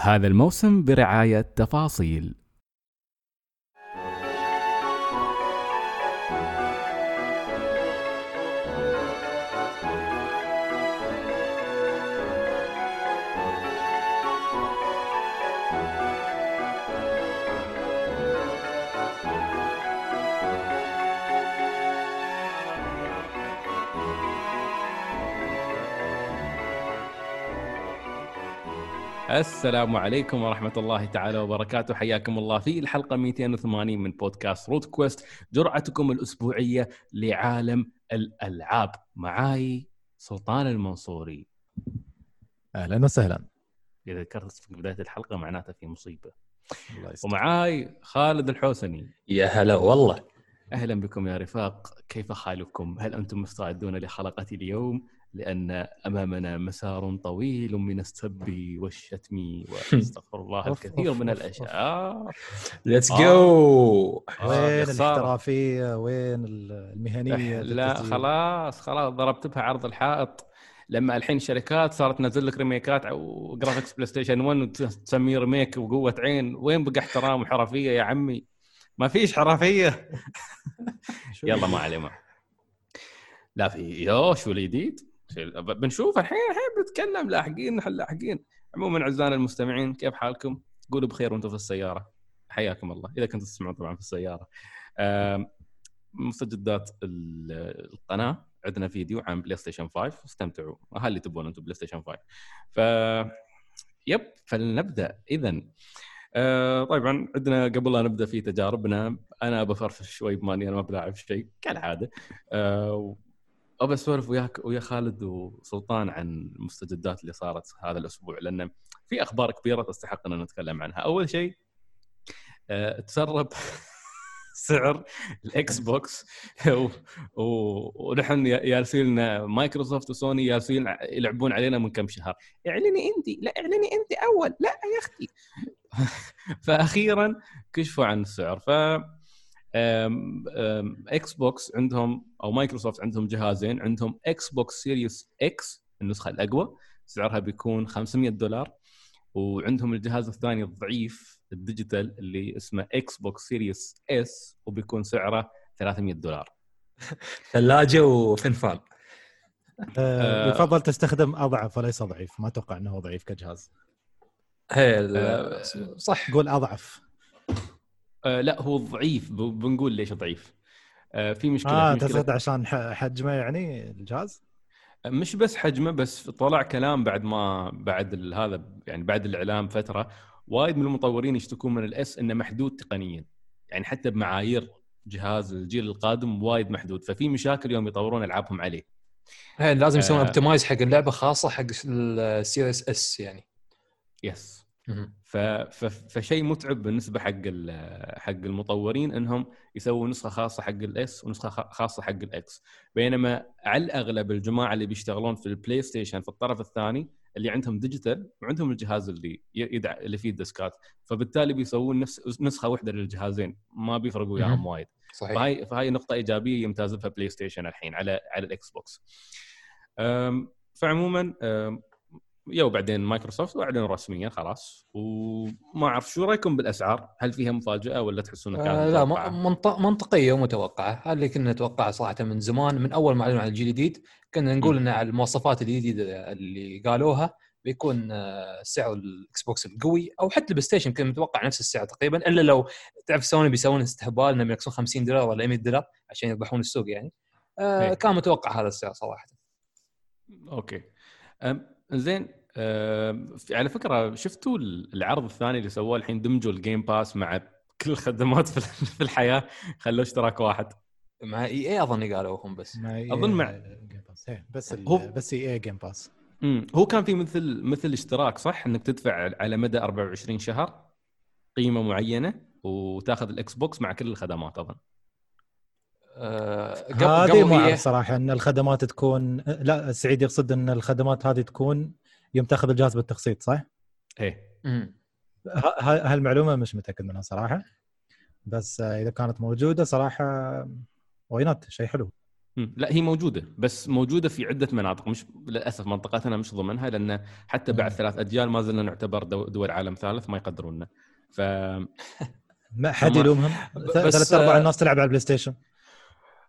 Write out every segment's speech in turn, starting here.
هذا الموسم برعاية تفاصيل. السلام عليكم ورحمة الله تعالى وبركاته. حياكم الله في الحلقة 280 من بودكاست روت كويست جرعتكم الأسبوعية لعالم الألعاب. معاي سلطان المنصوري. أهلا وسهلا. إذا ذكرت في بداية الحلقة معناته في مصيبة. الله. ومعاي خالد الحوسني. يا هلا والله. أهلا بكم يا رفاق. كيف حالكم؟ هل أنتم مستعدون لحلقة اليوم؟ لأن أمامنا مسار طويل من السب والشتم وأستغفر الله الكثير من الأشياء let's. go وين. الاحترافية؟ وين المهنية لا؟ خلاص خلاص ضربت بها عرض الحائط. لما الحين الشركات صارت تنزل لك remakeات و graphics بلاي ستيشن 1 وتسميه remake وقوه عين. وين بقى احترام وحرفية يا عمي؟ ما فيش حرفية. يلا ما عليه لا في يو شو الجديد بنشوف الحين الحين بنتكلم. لاحقين نحن لاحقين. عموما أعزائنا المستمعين كيف حالكم؟ قولوا بخير وأنتم في السيارة. حياكم الله إذا كنتوا تسمعون طبعا في السيارة. مستجدات ال- القناة. عندنا فيديو عن بلاي ستيشن 5 استمتعوا. هل اللي تبون أنتم بلاي ستيشن 5 ف يب فلنبدأ. اذا آه طبعا عندنا قبل لا نبدأ في تجاربنا أنا بفرفش شوي بما أنا ما بلاعب شيء كالعادة. آه ابى أسولف وياك ويا خالد وسلطان عن المستجدات اللي صارت هذا الأسبوع لأن في أخبار كبيرة تستحق ان نتكلم عنها. أول شيء آه تسرب سعر الإكس بوكس. ونحن جالسين لنا مايكروسوفت وسوني جالسين يلعبون علينا من كم شهر. إعلني انت لا إعلني انت أول لا يا أختي. فاخيرا كشفوا عن السعر. ف إكس بوكس عندهم أو مايكروسوفت عندهم جهازين. عندهم إكس بوكس Series X النسخة الأقوى سعرها بيكون 500 دولار. وعندهم الجهاز الثاني الضعيف ال digital اللي اسمه إكس بوكس Series S وبيكون سعره 300 دولار. ثلاجة وفنفان آه، آه. يفضل تستخدم أضعف وليس ضعيف. ما أتوقع إنه هو ضعيف كجهاز. هي آه، صح. قول أضعف. آه لا هو ضعيف. بنقول ليش ضعيف. آه في مشكلة آه في مشكلة. تقصد عشان ح- حجمه يعني الجهاز مش بس حجمه بس طلع كلام بعد ما بعد هذا يعني بعد الإعلام فترة وايد من المطورين يشتكون من الإس إنه محدود تقنيا. يعني حتى بمعايير جهاز الجيل القادم وايد محدود. ففي مشاكل يوم يطورون ألعابهم عليه. هي لازم يسوون آه. optimize حق اللعبة خاصة حق ال Series S يعني. yes. فشيء متعب بالنسبة حق. حق المطورين إنهم يسووا نسخة خاصة حق ال S ونسخة خاصة حق ال X بينما على الأغلب الجماعة اللي بيشتغلون في البلاي ستيشن في الطرف الثاني اللي عندهم digital وعندهم الجهاز اللي يدع... اللي فيه ال discات فبالتالي بيسوون نفس نسخة واحدة للجهازين ما بيفرقوا وياهم. وايد. صحيح. فهاي فهاي نقطة إيجابية يمتاز بها بلاي ستيشن الحين على على الاكس بوكس فعموما يو بعدين مايكروسوفت واعلنوا رسميا خلاص وما أعرف شو رأيكم بالأسعار؟ هل فيها مفاجأة ولا تحسون كانت آه لا متوقعة؟ م- منط- منطقية ومتوقعة هذا اللي كنا نتوقعه صراحة من زمان من أول ما أعلنوا عن الجيل الجديد كنا نقول. إن على المواصفات الجديدة اللي قالوها بيكون آه، سعر الإكس بوكس القوي أو حتى البلاي ستيشن كان متوقع نفس السعر تقريبا إلا لو تعرف سوني بيسوون استهبال إنهم ينقصون 50 دولار ولا 100 دولار عشان يربحون السوق يعني آه إيه. كان متوقع هذا السعر صراحة أوكي زين على فكرة شفتوا العرض الثاني اللي سووه الحين دمجوا ال Game Pass مع كل الخدمات في في الحياة؟ خلوا اشتراك واحد. مع EA أظن قالوا هم بس. مع أظن مع- Game Pass إيه، بس ال- هو- بس إي Game Pass امم هو كان في مثل مثل اشتراك صح؟ إنك تدفع على مدى 24 شهر قيمة معينة وتاخذ الإكس بوكس مع كل الخدمات أظن. آه هذه ما هي أعرف صراحة إن الخدمات تكون لا سعيد يقصد إن الخدمات هذه تكون يوم تاخذ الجهاز بالتقسيط صح؟ إيه. هالمعلومة مش متأكد منها صراحة. بس آه، إذا كانت موجودة صراحة why not شيء حلو. لا هي موجودة بس موجودة في عدة مناطق مش للأسف منطقتنا مش ضمنها لأن حتى بعد مم. ثلاث أجيال ما زلنا نعتبر دو- دول عالم ثالث ما يقدروننا. ف ما حد يلومهم؟ ثلاث ارباع الناس تلعب على البلاي ستيشن.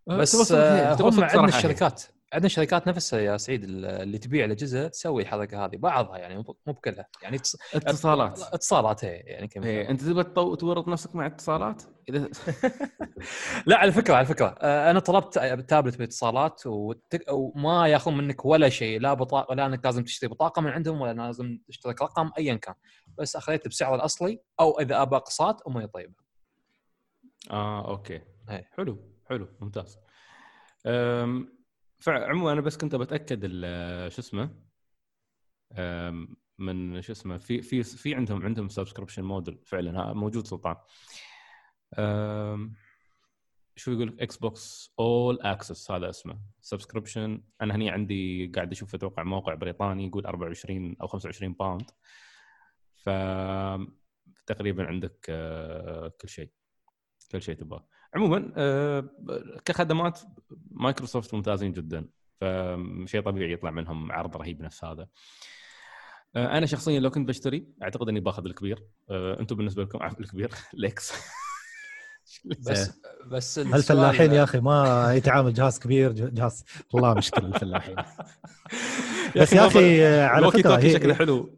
بس آه، هم صدق عندنا هي. الشركات. عندنا شركات نفسها يا سعيد اللي تبيع الأجهزة تسوي الحركة هذه بعضها يعني مو بكلها. يعني اتص- اتصالات. اتصالات هي يعني كم إيه، أنت تطو- تورط نفسك مع اتصالات؟ إذا لا على فكرة على فكرة. آه، أنا طلبت تابلت باتصالات وما ياخذون منك ولا شيء لا بطاقه لا إنك لازم تشتري بطاقة من عندهم ولا لازم تشترك رقم ايا كان. بس اخذت بسعر الاصلي أو إذا ابى أقساط أمي طيبه آه أوكي. إيه. حلو حلو ممتاز. أم، فعموما أنا بس كنت بتأكد شو اسمه من شو اسمه في في في عندهم عندهم subscription model فعلا موجود سلطان. شو يقول Xbox All Access هذا اسمه. subscription أنا هني عندي قاعد أشوف أتوقع موقع بريطاني يقول 24 أو 25 pound ف تقريبا عندك آه، كل شيء. كل شيء تبغاه. عموما آه، كخدمات مايكروسوفت ممتازين جدا فشيء طبيعي يطلع منهم عرض رهيب نفس هذا. آه، أنا شخصيا لو كنت بشتري أعتقد إني باخذ الكبير. آه، أنتم بالنسبة لكم الكبير الإكس. بس بس الفلاحين يا أخي ما يتعامل جهاز كبير جهاز والله مشكله الفلاحين. بس يا أخي على فكرة شكله حلو.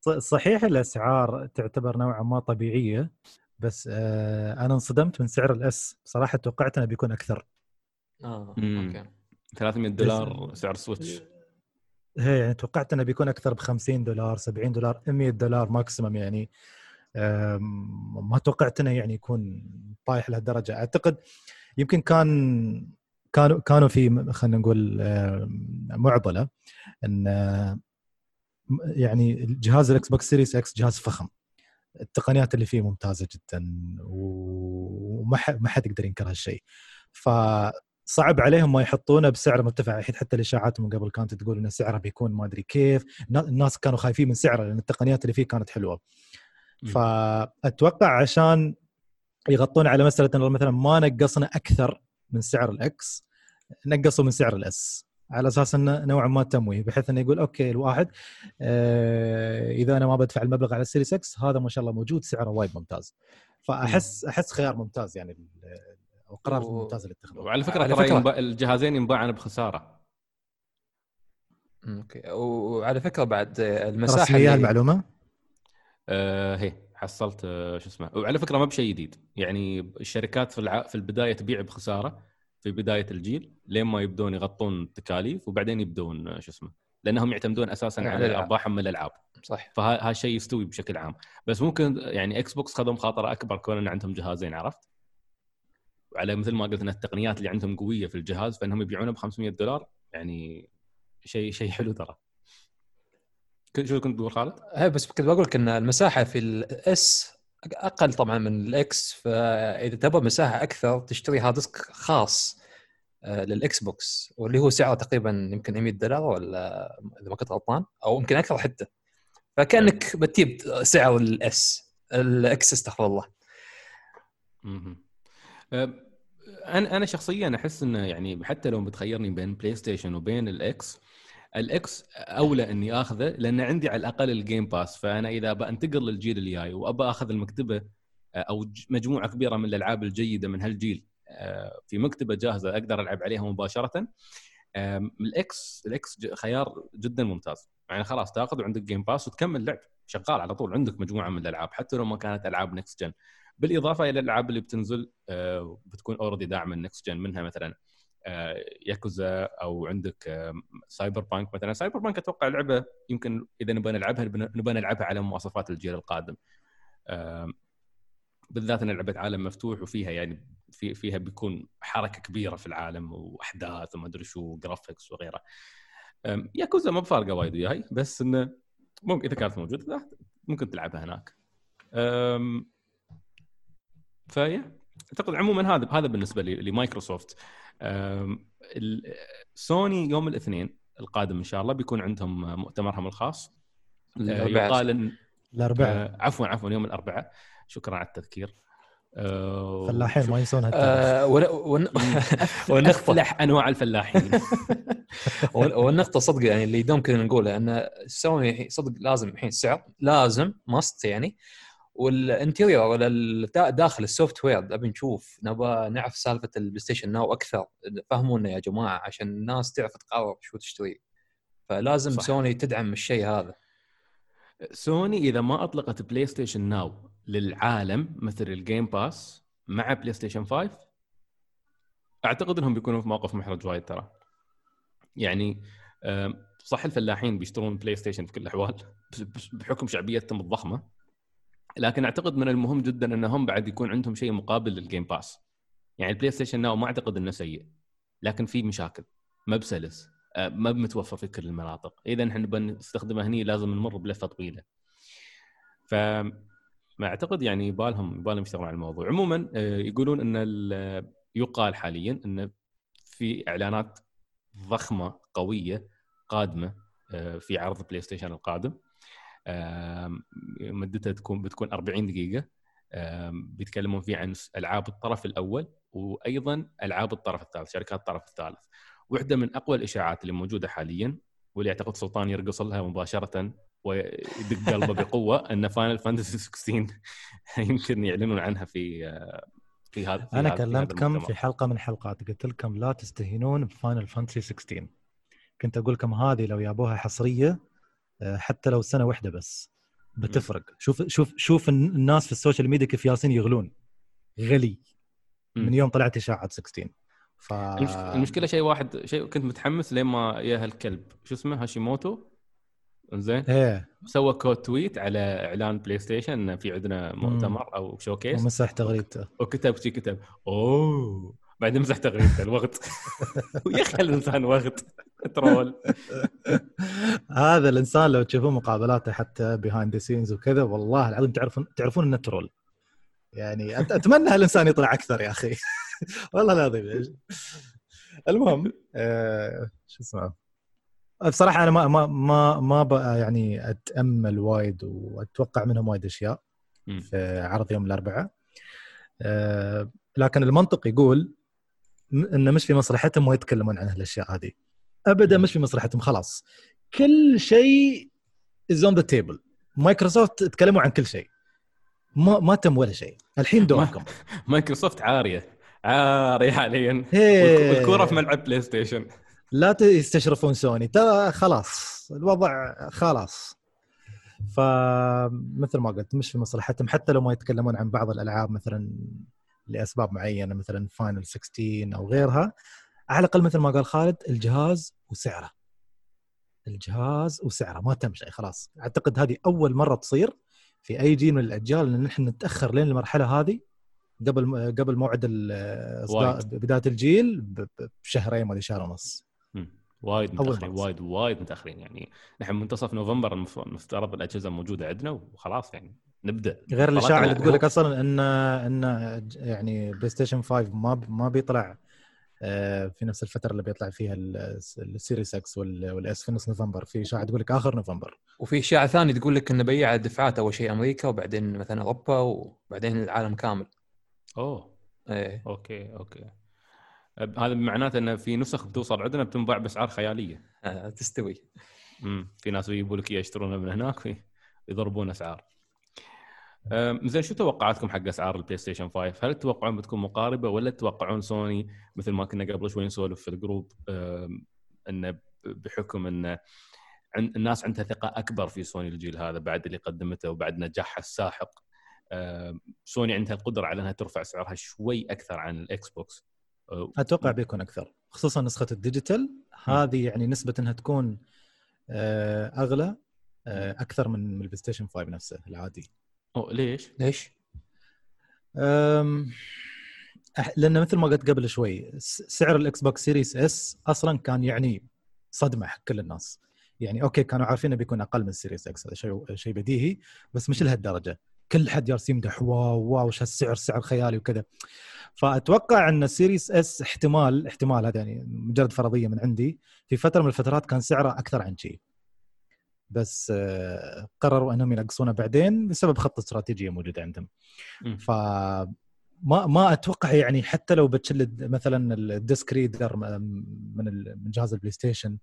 ص- صحيح الأسعار تعتبر نوعا ما طبيعية بس آه، أنا انصدمت من سعر الاس بصراحه توقعت إنه بيكون أكثر. آه مم. أوكي. 300 دولار سعر سويتش. هي يعني توقعت إنه بيكون أكثر ب 50 دولار 70 دولار 100 دولار maximum يعني. ما توقعت إنه يعني يكون طايح لهالدرجة. أعتقد يمكن كان كانوا كانوا في خلينا نقول معضلة إن يعني جهاز ال Xbox Series X جهاز فخم. التقنيات اللي فيه ممتازة جدا وما ما حد يقدر ينكر هالشيء. فصعب عليهم ما يحطونه بسعر مرتفع. الحين حتى الاشاعات من قبل كانت تقول ان سعره بيكون ما أدري كيف. النا- الناس كانوا خايفين من سعره لأن التقنيات اللي فيه كانت حلوة. فأتوقع عشان يغطون على مسألة مثلا ما نقصنا أكثر من سعر ال X نقصوا من سعر ال S. على أساس إنه نوعا ما تمويه بحيث إنه يقول okay الواحد آه إذا أنا ما بدفع المبلغ على ال Series X هذا ما شاء الله موجود سعره وايد ممتاز. فأحس أحس خيار ممتاز يعني أو قرار و- ممتاز اللي اتخذوه. وعلى فكرة على فكرة- ينباع- الجهازين ينباعن بخسارة. okay. وعلى فكرة بعد المساحة اللي- المعلومه آه هي حصلت آه شو اسمه. وعلى فكرة ما بشيء جديد. يعني الشركات في الع... في البداية تبيع بخسارة في بداية الجيل لين ما يبدون يغطون التكاليف وبعدين يبدون آه، شو اسمه لأنهم يعتمدون أساسا على. أرباحهم من الألعاب. صح. فهذا شيء يستوي بشكل عام. بس ممكن يعني إكس بوكس خذوا مخاطره أكبر كون إن عندهم جهازين عرفت؟ وعلى مثل ما قلت إن التقنيات اللي عندهم قوية في الجهاز فإنهم يبيعونه ب 500 دولار يعني شيء شيء حلو ترى. شو كنت تقول خالد؟ هي بس كنت بقول لك إن المساحة في ال S أقل طبعا من ال X فإذا تبغى مساحة أكثر تشتري hard disk خاص آه، للإكس بوكس واللي هو سعره تقريبا يمكن 100 دولار ولا إذا ما كنت غلطان أو يمكن أكثر حتى. فكأنك بتجيب سعر ال S ال X استغفر الله. أه، أنا أنا شخصيا أحس إنه يعني حتى لو بتخيرني بين بلاي ستيشن وبين ال X ال X أولى إني آخذه لأن عندي على الأقل ال Game Pass فأنا إذا بنتقل للجيل الجاي وابى أخذ المكتبة أه، أو مجموعة كبيرة من الألعاب الجيدة من هالجيل أه، في مكتبة جاهزة أقدر ألعب عليها مباشرة ال X ال X خيار جدا ممتاز. يعني خلاص تأخذ وعندك Game Pass وتكمل لعب شغال على طول عندك مجموعة من الألعاب حتى لو ما كانت ألعاب next gen بالإضافة إلى الألعاب اللي بتنزل آه، بتكون already داعمه ال next gen منها مثلا آه، ياكوزا أو عندك آه، سايبر بانك مثلا. سايبر بانك أتوقع لعبة يمكن إذا نبغى نلعبها نبغى نلعبها على مواصفات الجيل القادم. آه، بالذات ان لعبة عالم مفتوح وفيها يعني في فيها بيكون حركة كبيرة في العالم وأحداث وما أدري شو graphics وغيره ياكوزا ما بفارقة وايد وياي بس إنه ممكن إذا كانت موجودة ممكن تلعبها هناك. فيا. أعتقد عموما هذا هذا بالنسبة لي لمايكروسوفت. سوني يوم الاثنين القادم إن شاء الله بيكون عندهم مؤتمرهم الخاص. أه، الأربعاء. يقال ان الأربعاء. آه، عفوا عفوا يوم الأربعاء. شكرا على التذكير. آه، فلاحين ما ينسون والنقطة أفلح أنواع الفلاحين. وال- والنقطة صدق يعني اللي دوم كنا نقولها أن سوني صدق لازم الحين السعر لازم must يعني. وال interior ولا داخل ال software ابي نشوف نبى نعرف سالفة البلاي ستيشن ناو أكثر. فهمونا يا جماعة عشان الناس تعرف تقرر شو تشتري. فلازم صح. سوني تدعم الشيء هذا. سوني إذا ما أطلقت بلاي ستيشن ناو للعالم مثل ال Game Pass مع بلاي ستيشن 5 أعتقد إنهم بيكونوا في موقف محرج وايد ترى. يعني صح الفلاحين بيشترون بلاي ستيشن في كل الأحوال بحكم شعبيتهم الضخمة. لكن أعتقد من المهم جدا إنهم بعد يكون عندهم شيء مقابل لل Game Pass يعني البلاي ستيشن ناو ما أعتقد إنه سيء لكن في مشاكل مب سلس آه، مب متوفر في كل المناطق. اذا إحنا نبغى نستخدمه هني لازم نمر بلفة طويلة. ف ما أعتقد يعني يبالهم يبالهم يشتغلون على الموضوع. عموما آه، يقولون إن ال- يقال حاليا إن في إعلانات ضخمة قوية قادمة آه، في عرض بلاي ستيشن القادم. مدتها تكون بتكون 40 دقيقة. بيتكلمون فيه عن ألعاب الطرف الأول وأيضا ألعاب الطرف الثالث شركات الطرف الثالث. واحدة من أقوى الإشاعات اللي موجودة حاليا واللي أعتقد سلطان يرقص لها مباشرة ويدق قلبه بقوة إن فاينل فانتسي 16 يمكن يعلنون عنها في آه، في هذا في أنا في كلمتكم المؤتمر. في حلقة من الحلقات قلت لكم لا تستهينون بفاينل فانتسي 16 كنت أقول لكم هذه لو يابوها حصرية حتى لو سنة واحدة بس بتفرق. شوف شوف شوف الناس في السوشيال ميديا كيف ياسين يغلون. غلي. من يوم طلعت إشاعة 16 ف المش- المشكلة شيء واحد شيء كنت متحمس لين ما يا هالكلب. شو اسمه؟ هاشيموتو. زين إيه. سوى كود تويت على إعلان بلاي ستيشن انه في عندنا مؤتمر أو شوكيس ومسح تغريدته. وكتب شي كتب. أوه. بعدين مسح تغريدته الوقت. يا أخي الانسان وقت. ترول. هذا الإنسان لو تشوفون مقابلاته حتى behind the scenes وكذا والله العظيم تعرفون تعرفون إنه troll. يعني أتمنى هالإنسان يطلع أكثر يا أخي. والله العظيم. المهم آه، شو اسمه؟ بصراحة أنا ما ما ما ما بقى يعني أتأمل وايد وأتوقع منهم وايد أشياء. في عرض يوم الأربعاء. آه، لكن المنطق يقول إنه مش في مصلحتهم ما يتكلمون عن هالأشياء هذه. ابدا مش في مصلحتهم خلاص. كل شيء is on the table مايكروسوفت تكلموا عن كل شيء. ما ما تم ولا شيء. الحين دوركم. مايكروسوفت عارية. عارية حاليا. والكورة في ملعب بلاي ستيشن. لا تستشرفون سوني. ترى خلاص. الوضع خلاص. فمثل ما قلت مش في مصلحتهم حتى لو ما يتكلمون عن بعض الألعاب مثلا لأسباب معينة مثلا فاينل 16 أو غيرها على الأقل مثل ما قال خالد الجهاز وسعره. الجهاز وسعره. ما تم شيء خلاص. أعتقد هذه أول مرة تصير في أي جيل من الأجيال ان نحن نتأخر لين المرحلة هذه قبل قبل موعد بداية الجيل بشهرين ما أدري شهر ونص. وايد متأخرين. وايد وايد متأخرين. يعني نحن منتصف نوفمبر المف- المفترض الأجهزة موجودة عندنا وخلاص يعني نبدأ. غير الاشاعه اللي تقول لك أصلا ان إن يعني بلاي ستيشن 5 ما ما بيطلع في نفس الفترة اللي بيطلع فيها ال- ال Series X وال- وال S في نص نوفمبر. في اشاعه تقول لك آخر نوفمبر. وفي اشاعه ثانية تقول لك إنه بيع دفعات أول شيء أمريكا وبعدين مثلا أوروبا وبعدين العالم كامل. أوه. إيه. okay okay. هذا معناته ان في نسخ بتوصل عندنا بتنباع بأسعار خيالية. آه، تستوي. امم في ناس يجيبوا لك إياه يشترونه من هناك ويضربون أسعار. زين شو توقعاتكم حق أسعار البلاي ستيشن 5 هل تتوقعون بتكون مقاربة ولا تتوقعون سوني مثل ما كنا قبل شوي نسولف في ال group انه بحكم انه الناس عندها ثقة أكبر في سوني الجيل هذا بعد اللي قدمته وبعد نجاحها الساحق. سوني عندها القدرة على إنها ترفع سعرها شوي أكثر عن الاكس بوكس أه، أتوقع بيكون أكثر خصوصا نسخة ال digital. هذه يعني نسبة إنها تكون آه، أغلى آه، أكثر من البلاي ستيشن 5 نفسه العادي. أوه ليش؟ ليش؟ أم، لأن مثل ما قلت قبل شوي سعر الإكس بوكس Series S أصلا كان يعني صدمة حق كل الناس يعني okay كانوا عارفين إنه بيكون أقل من ال Series X هذا شيء شيء بديهي بس مش لهالدرجة كل حد جالس يمدح wow wow وش هالسعر سعر خيالي وكذا فأتوقع إن ال Series S احتمال احتمال هذا يعني مجرد فرضية من عندي في فترة من الفترات كان سعره أكثر عن شيء بس قرروا أنهم ينقصونه بعدين بسبب خطه استراتيجية موجودة عندهم. ف ما ما أتوقع يعني حتى لو بتشل مثلا ال disc reader من من جهاز البلاي ستيشن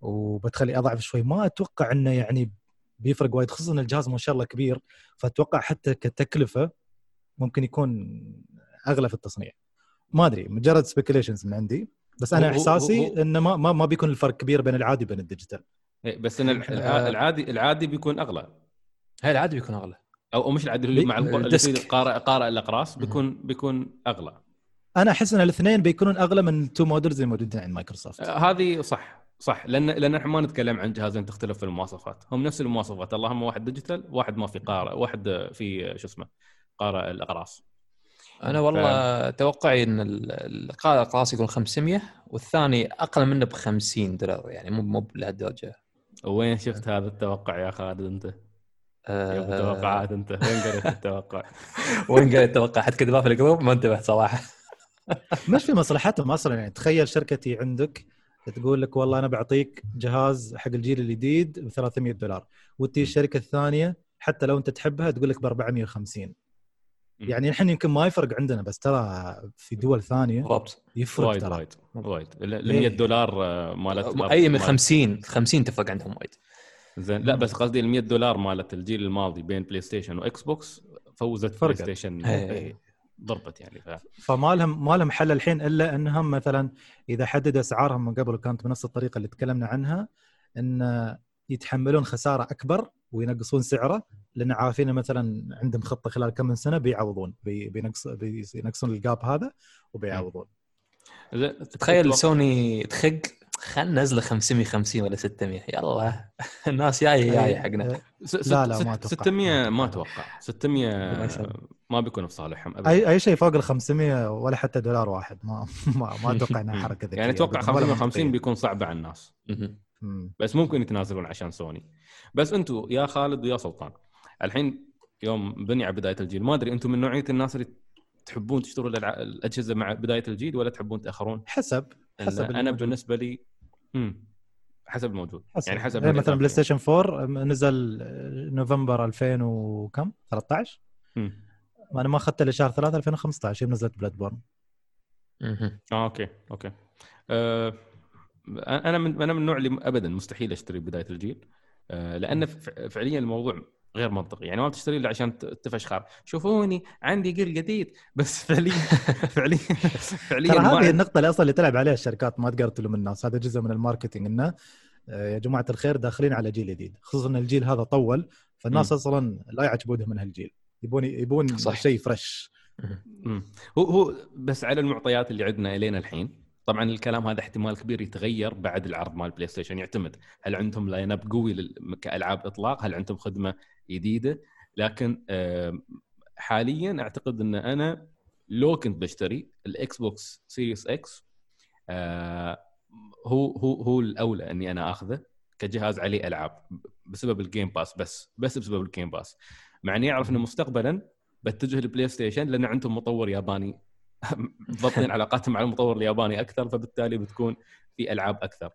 وبتخلي أضعف شوي ما أتوقع إنه يعني بيفرق وايد خصوصا الجهاز ما شاء الله كبير. فأتوقع حتى كتكلفة ممكن يكون أغلى في التصنيع. ما أدري مجرد speculations من عندي. بس أنا إحساسي إنه ما ما, بيكون الفرق كبير بين العادي وبين ال digital. بس إن الع- العادي العادي بيكون أغلى. هاي العادي بيكون أغلى. أو أو مش العادي اللي مع قارئ قارئ الأقراص بيكون بيكون أغلى. أنا أحس إن الاثنين بيكونون أغلى من ال two models الموجودين عند مايكروسوفت آه، هذه صح صح. لأن لأن إحنا ما نتكلم عن جهازين تختلف في المواصفات. هم نفس المواصفات. اللهم واحد digital واحد ما في قارئ واحد في شو اسمه قارئ الأقراص. أنا والله توقعي إن ال- القارئ القراص يكون 500 والثاني أقل منه ب 50 دولار يعني مو مو لهالدرجه وين شفت هذا التوقع يا خالد أنت؟ أه. توقعات أنت. وين قريت التوقع؟ وين قاعد أتوقع حد كتبها في الجروب ما انتبهت صراحة. مش في مصلحتهم أصلا يعني. تخيل شركتي عندك تقول لك والله أنا بعطيك جهاز حق الجيل الجديد ب 300 دولار وتجي الشركة الثانية حتى لو أنت تحبها تقول لك ب 450 يعني الحين يمكن ما يفرق عندنا بس ترى في دول ثانية بالضبط يفرق وايد ترى وايد وايد ال ليه؟ 100 دولار آه، مالت أي من مالت- 50 50 تفرق عندهم وايد زين لا بس قصدي ال 100 دولار مالت الجيل الماضي بين بلاي ستيشن واكس بوكس فوزت بلاي فرقت. ستيشن إيه. إيه، ضربت يعني ف... فما لهم ما لهم حل الحين إلا إنهم مثلا إذا حددوا أسعارهم من قبل وكانت بنفس الطريقة اللي تكلمنا عنها إن يتحملون خسارة أكبر وينقصون سعره لأن عارفين مثلا عندهم خطة خلال كم من سنة بيعوضون بي- بينقص بينقصون ال gap هذا وبيعوضون. تخيل سوني تخق خلنا ننزله 550 ولا 600 يلا الناس جاية جاية حقنا. ست- لا، لا، ما أتوقع. 600 ما. أتوقع. 600 ما بيكون في صالحهم ابدا. اي أي شيء فوق ال 500 ولا حتى دولار واحد. ما ما, ما أتوقع إنها حركة ذكية. يعني أتوقع أبداً، ولا 550 منطقية. بيكون صعبه على الناس. بس ممكن يتنازلون عشان سوني. بس أنتم يا خالد ويا سلطان. الحين يوم بني على بداية الجيل ما أدري أنتم من نوعية الناس اللي تحبون تشتروا الأجهزة مع بداية الجيل ولا تحبون تأخرون؟ حسب حسب أنا الموجود. بالنسبة لي مم. حسب الموجود حسب. يعني حسب اللي مثلا بلاي. ستيشن 4 نزل نوفمبر 2000 وكم 13 مم. أنا ما أخذته الا شهر 3 2015 يوم نزلت Bloodborne مهم. آه أوكي أوكي أه أنا من أنا من النوع اللي ابدا مستحيل أشتري بداية الجيل أه لأن فعليا الموضوع غير منطقي يعني ما بتشتري الا عشان ت- تفشخر شوفوني عندي جيل جديد بس فعليا فعليا فعليا ترى هذه النقطة اللي أصلا اللي تلعب عليها الشركات ما تقدر تلوم الناس هذا جزء من ال marketing إنه آه، يا جماعة الخير داخلين على جيل جديد خصوصا إن الجيل هذا طول فالناس مم. أصلا لايعه جبودهم من هالجيل يبون يبون صح. شيء fresh. هو هو بس على المعطيات اللي عندنا إلينا الحين طبعا الكلام هذا احتمال كبير يتغير بعد العرض مال بلاي ستيشن. يعتمد هل عندهم line-up قوي كألعاب إطلاق؟ هل عندهم خدمة جديدة؟ لكن حاليا أعتقد إن أنا لو كنت بشتري الإكس بوكس Series X آه، هو هو هو الأولى إني أنا آخذه كجهاز عليه ألعاب بسبب ال Game Pass بس بس بسبب ال Game Pass مع إني أعرف إنه مستقبلا بتجه للبلاي ستيشن لأن عندهم مطور ياباني ضابطين علاقاتهم مع المطور الياباني أكثر فبالتالي بتكون في ألعاب أكثر.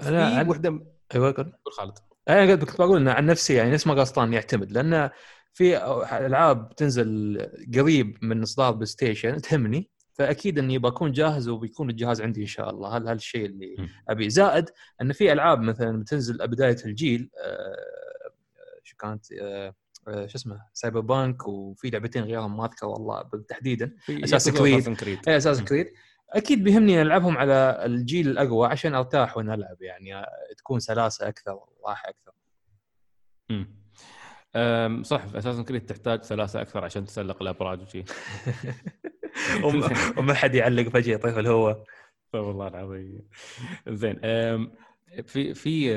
في عن- وحدة أيوه قول. خالد. أنا قلت كنت بقول ان عن نفسي يعني نفس ما قال سلطان يعتمد لأن في ألعاب تنزل قريب من إصدار بلاي ستيشن تهمني. فأكيد إني بكون جاهز وبيكون الجهاز عندي إن شاء الله. هذا الشيء اللي. أبي. زائد إن في ألعاب مثلا بتنزل بدايه الجيل آه، شو كانت آه، شو اسمه Cyberpunk وفي لعبتين غيرهم ما أذكر والله تحديدا Creed. اي Assassin's Creed أكيد بيهمني ألعبهم على الجيل الأقوى عشان أرتاح وأنا ألعب يعني تكون سلاسة أكثر وراحه أكثر. مم. أم، صح في Assassin's Creed تحتاج سلاسة أكثر عشان تسلق الأبراج وشي. وم- وما حد يعلق فجأة يطيح الهواء والله العظيم. زين في في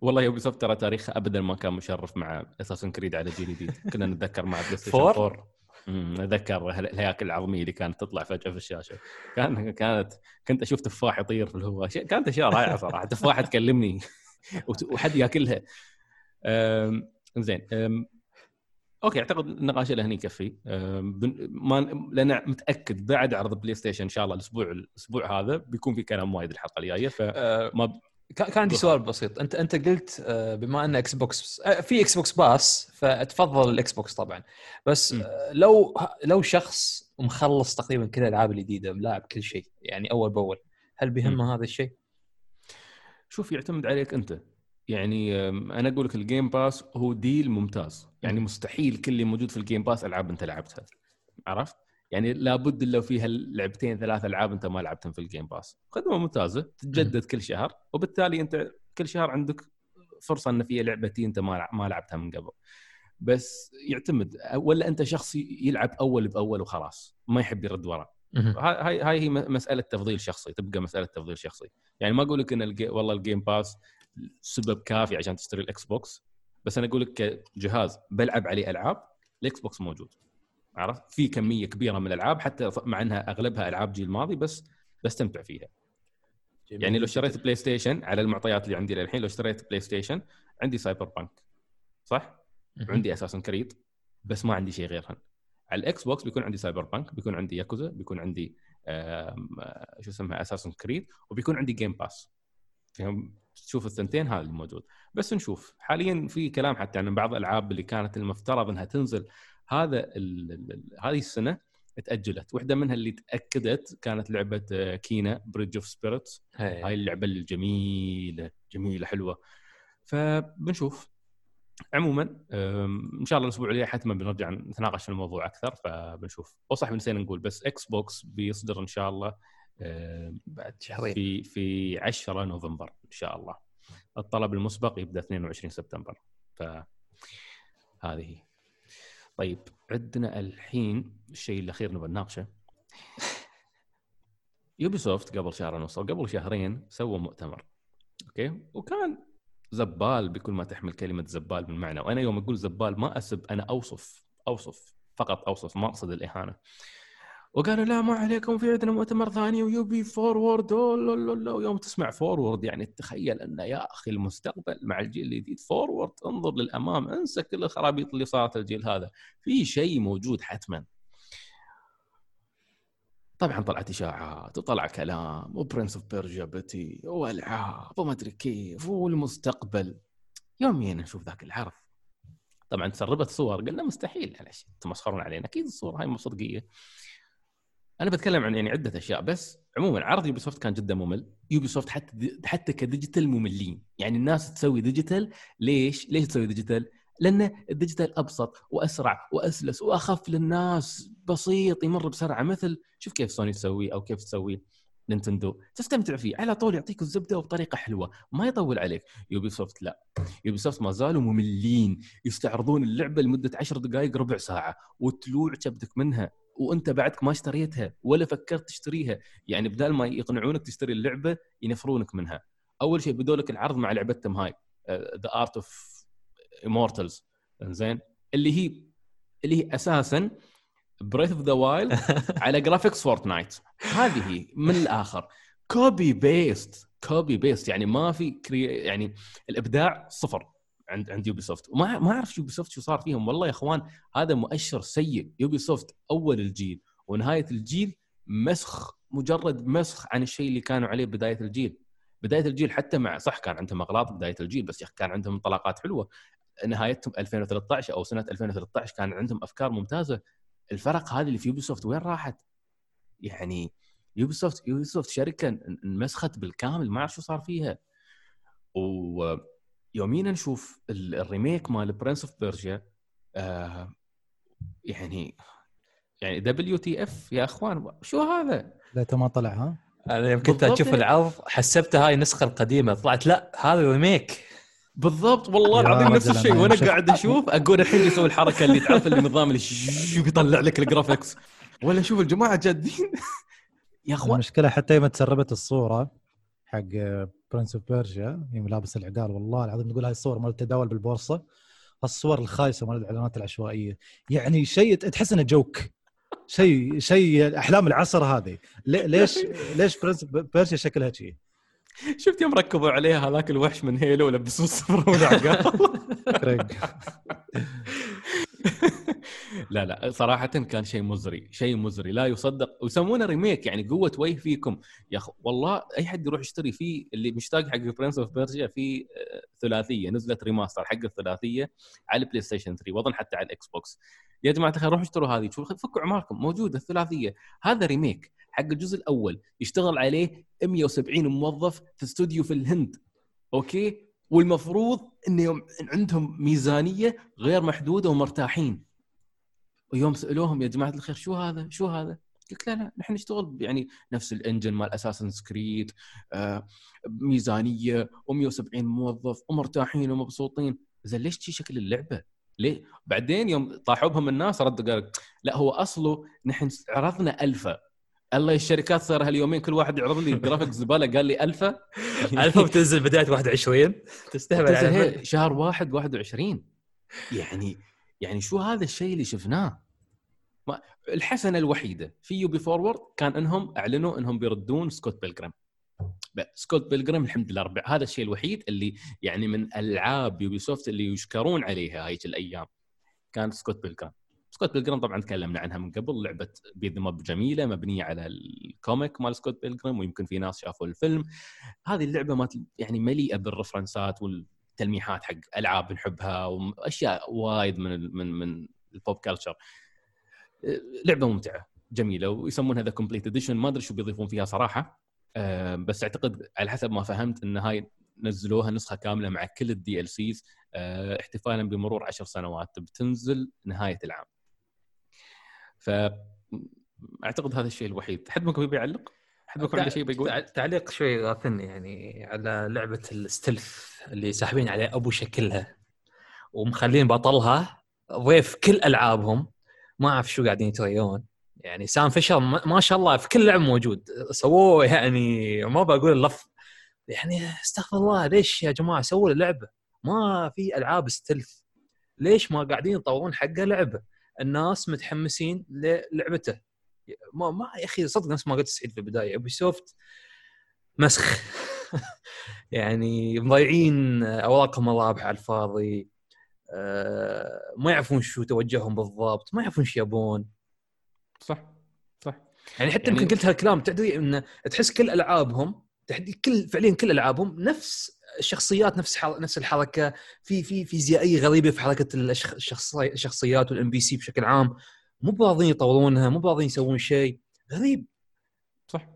والله Ubisoft ترى تاريخها ابدا ما كان مشرف مع Assassin's Creed على جيل جديد. كنا نتذكر مع بلاي ستيشن four؟ 4 أمم، اتذكر الهياكل العظميه اللي كانت تطلع فجأة في الشاشة. كان كانت كنت أشوف تفاح يطير في الهواء. كانت أشياء رائعة صراحة. تفاحه تكلمني وحد ياكلها. زين. أوكي أعتقد النقاش له هني يكفي. ما لأن متأكد بعد عرض بلاي ستيشن إن شاء الله الأسبوع الأسبوع هذا بيكون في كلام وايد الحلقة الجاية فما ب- كان عندي سؤال بسيط. انت أنت قلت آه، بما أن إكس بوكس آه، في إكس بوكس Pass فتفضل الاكس بوكس طبعا. بس م. آه، لو لو شخص مخلص تقريبا كل الألعاب الجديده ملاعب كل شيء يعني أول بأول هل بيهمه هذا الشيء؟ شوف يعتمد عليك أنت. يعني أنا أقول لك ال Game Pass هو deal ممتاز. يعني. مستحيل كل اللي موجود في ال Game Pass ألعاب أنت لعبتها. عرفت؟ يعني لابد لو فيها لعبتين ثلاث ألعاب أنت ما لعبتهم في ال Game Pass خدمة ممتازة تتجدد كل شهر وبالتالي أنت كل شهر عندك فرصة إن في لعبتين أنت ما ما لعبتها من قبل. بس يعتمد ولا أنت شخص يلعب أول بأول وخلاص ما يحب يرد ورا. هاي هاي هي مسألة تفضيل شخصي تبقى مسألة تفضيل شخصي. يعني ما أقول لك إن الجي... والله ال Game Pass سبب كافي عشان تشتري الإكس بوكس بس أنا أقول لك كجهاز بلعب عليه ألعاب الإكس بوكس موجود. عرفت؟ في كمية كبيرة من الألعاب حتى مع إنها أغلبها ألعاب جيل ماضي بس بستمتع فيها. يعني لو اشتريت بلاي ستيشن على المعطيات اللي عندي للحين لو اشتريت بلاي ستيشن عندي Cyberpunk صح؟ عندي Assassin's Creed بس ما عندي شيء غيرهم على الإكس بوكس بيكون عندي Cyberpunk بيكون عندي ياكوزا بيكون عندي آه، شو اسمها Assassin's Creed وبيكون عندي Game Pass تشوف الثنتين هذا اللي موجود. بس نشوف. حاليا في كلام حتى عن بعض الألعاب اللي كانت المفترض إنها تنزل هذا هذه السنة تأجلت. واحدة منها اللي تأكدت كانت لعبة آه، Kena Bridge of Spirits هاي. اللعبة الجميلة جميلة حلوة. فبنشوف. عموما إن شاء الله الأسبوع الجاي حتما بنرجع نتناقش في الموضوع أكثر فبنشوف. وصح نسينا نقول بس Xbox بيصدر إن شاء الله بعد شهرين. في في 10 نوفمبر إن شاء الله. الطلب المسبق يبدأ 22 سبتمبر. ف هذه. طيب عندنا الحين الشيء الأخير نبغى نناقشه. Ubisoft قبل شهر ونص أو قبل شهرين سووا مؤتمر أوكي؟ وكان زبال بكل ما تحمل كلمة زبال من معنى. وأنا يوم أقول زبال ما أسب أنا أوصف أوصف فقط أوصف ما أقصد الإهانة. وقالوا لا ما عليكم في عندنا مؤتمر ثاني و Ubi Forward. ويوم تسمع forward يعني تخيل أنه يا أخي المستقبل مع الجيل الجديد. forward انظر للأمام انسى كل الخرابيط اللي صارت الجيل هذا. في شيء موجود حتما. طبعا طلعت إشاعات وطلع كلام و Prince of Persia بتي والعاب وما أدري كيف والمستقبل. يومين نشوف ذاك العرض طبعا تسربت صور قلنا مستحيل معلش تمسخرون علينا. أكيد الصور هاي مو صدقية. أنا بتكلم عن يعني عدة أشياء بس عموما عرض Ubisoft كان جدا ممل. Ubisoft حتى حتى ك digital مملين. يعني الناس تسوي digital. ليش؟ ليش تسوي digital؟ لأن ال digital أبسط وأسرع وأسلس وأخف للناس. بسيط يمر بسرعة. مثل شوف كيف سوني تسوي أو كيف تسوي Nintendo. تستمتع فيه. على طول يعطيك الزبدة وبطريقة حلوة. ما يطول عليك. Ubisoft لا. Ubisoft ما زالوا مملين. يستعرضون اللعبة لمدة عشر دقائق ربع ساعة. وتلوع كبدك منها. وانت بعدك ما اشتريتها ولا فكرت تشتريها. يعني بدال ما يقنعونك تشتري اللعبة ينفرونك منها. أول شيء بدوا لك العرض مع لعبتهم هاي The Art of Immortals زين اللي هي اللي هي أساسا Breath of the Wild على graphics Fortnite هذه هي من الآخر. copy paste copy paste يعني ما في crea... يعني الإبداع صفر. عند عند Ubisoft وما ما أعرف Ubisoft شو صار فيهم. والله يا أخوان هذا مؤشر سيء. Ubisoft أول الجيل ونهاية الجيل مسخ مجرد مسخ عن الشيء اللي كانوا عليه بداية الجيل. بداية الجيل حتى مع صح كان عندهم أغلاط بداية الجيل بس كان عندهم انطلاقات حلوة. نهايتهم 2013 أو سنة 2013 كان عندهم أفكار ممتازة. الفرق هذه اللي في Ubisoft وين راحت؟ يعني Ubisoft Ubisoft شركه انمسخت بالكامل ما أعرف شو صار فيها. ويومينا نشوف ال- ال remake مال Prince of Persia آه يعني يعني WTF يا أخوان شو هذا؟ لا ما طلع ها؟ أنا يوم كنت. أشوف العرض حسبتها هاي النسخة القديمة طلعت لا هذا remake. بالضبط والله العظيم نفس الشيء. أنا وأنا قاعد أشوف أقول الحين يسوي الحركة اللي تعرف اللي نظام اللي شو بيطلع لك ال graphics ولا شوف الجماعة جادين. يا أخوان. المشكلة حتى يوم تسربت الصورة حق Prince of Persia يوم لابس العقال والله العظيم تقول هاي الصور مال التداول بالبورصة الصور الخايسة مال الإعلانات العشوائية. يعني شيء تحس إنه joke شيء شيء أحلام العصر هذه. لي- ليش ليش Prince Persia شكلها شيء شفت يوم ركبوا عليها هذاك الوحش من Halo ولبسوه الصفر والعقال لا لا صراحة كان شيء مزري شيء مزري. لا يصدق. ويسمونه remake يعني قوة وجه فيكم. يا أخ والله أي حد يروح يشتري فيه اللي مشتاق حق Prince of Persia في آه، ثلاثية نزلت remaster حق الثلاثية على ال PlayStation 3 وأظن حتى على ال Xbox يا جماعة الخير روحوا اشتروا هذه. فكوا عماركم موجودة الثلاثية. هذا remake حق الجزء الأول. يشتغل عليه 170 موظف في استوديو في الهند. أوكي؟ والمفروض إنهم عندهم ميزانية غير محدودة ومرتاحين. ويوم سألوهم يا جماعة الخير شو هذا؟ شو هذا؟ قلت لا لا نحن نشتغل يعني نفس ال engine مال Assassin's Creed آه ميزانية و170 موظف ومرتاحين ومبسوطين زين ليش جذي شكل اللعبة؟ ليه؟ بعدين يوم طاحوا بهم الناس ردوا قال لا هو أصله نحن عرضنا ألفا الله الشركات صار هاليومين كل واحد يعرض لي جرافيك زبالة قال لي alpha alpha بتنزل بداية 21 تستهبل على شهر واحد 21 يعني يعني شو هذا الشيء اللي شفناه؟ ما الحسنة الوحيدة في Ubi Forward كان إنهم أعلنوا إنهم بيردون Scott Pilgrim Scott Pilgrim الحمد لله رب هذا الشيء الوحيد اللي يعني من ألعاب Ubisoft اللي يشكرون عليها هذيك الأيام كان Scott Pilgrim Scott Pilgrim طبعا تكلمنا عنها من قبل لعبة beat 'em up جميلة مبنية على ال comic مال Scott Pilgrim ويمكن في ناس شافوا الفيلم. هذه اللعبة ما يعني مليئة بالرفرنسات والتلميحات حق ألعاب نحبها وأشياء وايد من من من ال pop culture لعبة ممتعة جميلة ويسمونها The Complete Edition ما أدري شو بيضيفون فيها صراحة آه، بس أعتقد على حسب ما فهمت إن هاي نزلوها نسخة كاملة مع كل ال DLCs احتفالا بمرور عشر سنوات بتنزل نهاية العام. ف أعتقد هذا الشيء الوحيد. حد منكم يبي يعلق؟ منكم عنده شيء بيقول؟ تع- تعليق شوي غاثني يعني على لعبة الستلف اللي ساحبين عليه أبو شكلها ومخلين بطلها ضيف كل ألعابهم. ما أعرف شو قاعدين يتريون يعني سام فيشر ما شاء الله في كل لعبه موجود. سووه يعني ما بقول اللفظ يعني استغفر الله ليش يا جماعة سووا اللعبه ما في ألعاب ستلف ليش ما قاعدين يطورون حقه لعبة؟ الناس متحمسين للعبته. ما ما يا أخي صدق نفس ما قلت سعيد في البداية أبي سوفت مسخ. يعني مضيعين أوراقهم الرابحة على الفاضي آه، ما يعرفون شو توجههم بالضبط ما يعرفون شو يبون. صح صح. يعني حتى يعني- يمكن قلت هالكلام تدري إن تحس كل ألعابهم تحدي كل فعليا كل ألعابهم نفس الشخصيات نفس حر... نفس الحركة. في في فيزيائية غريبة في حركة. الشخصيات وال NPC بشكل عام. مو راضين يطورونها مو براضين يسوون شيء. غريب. صح.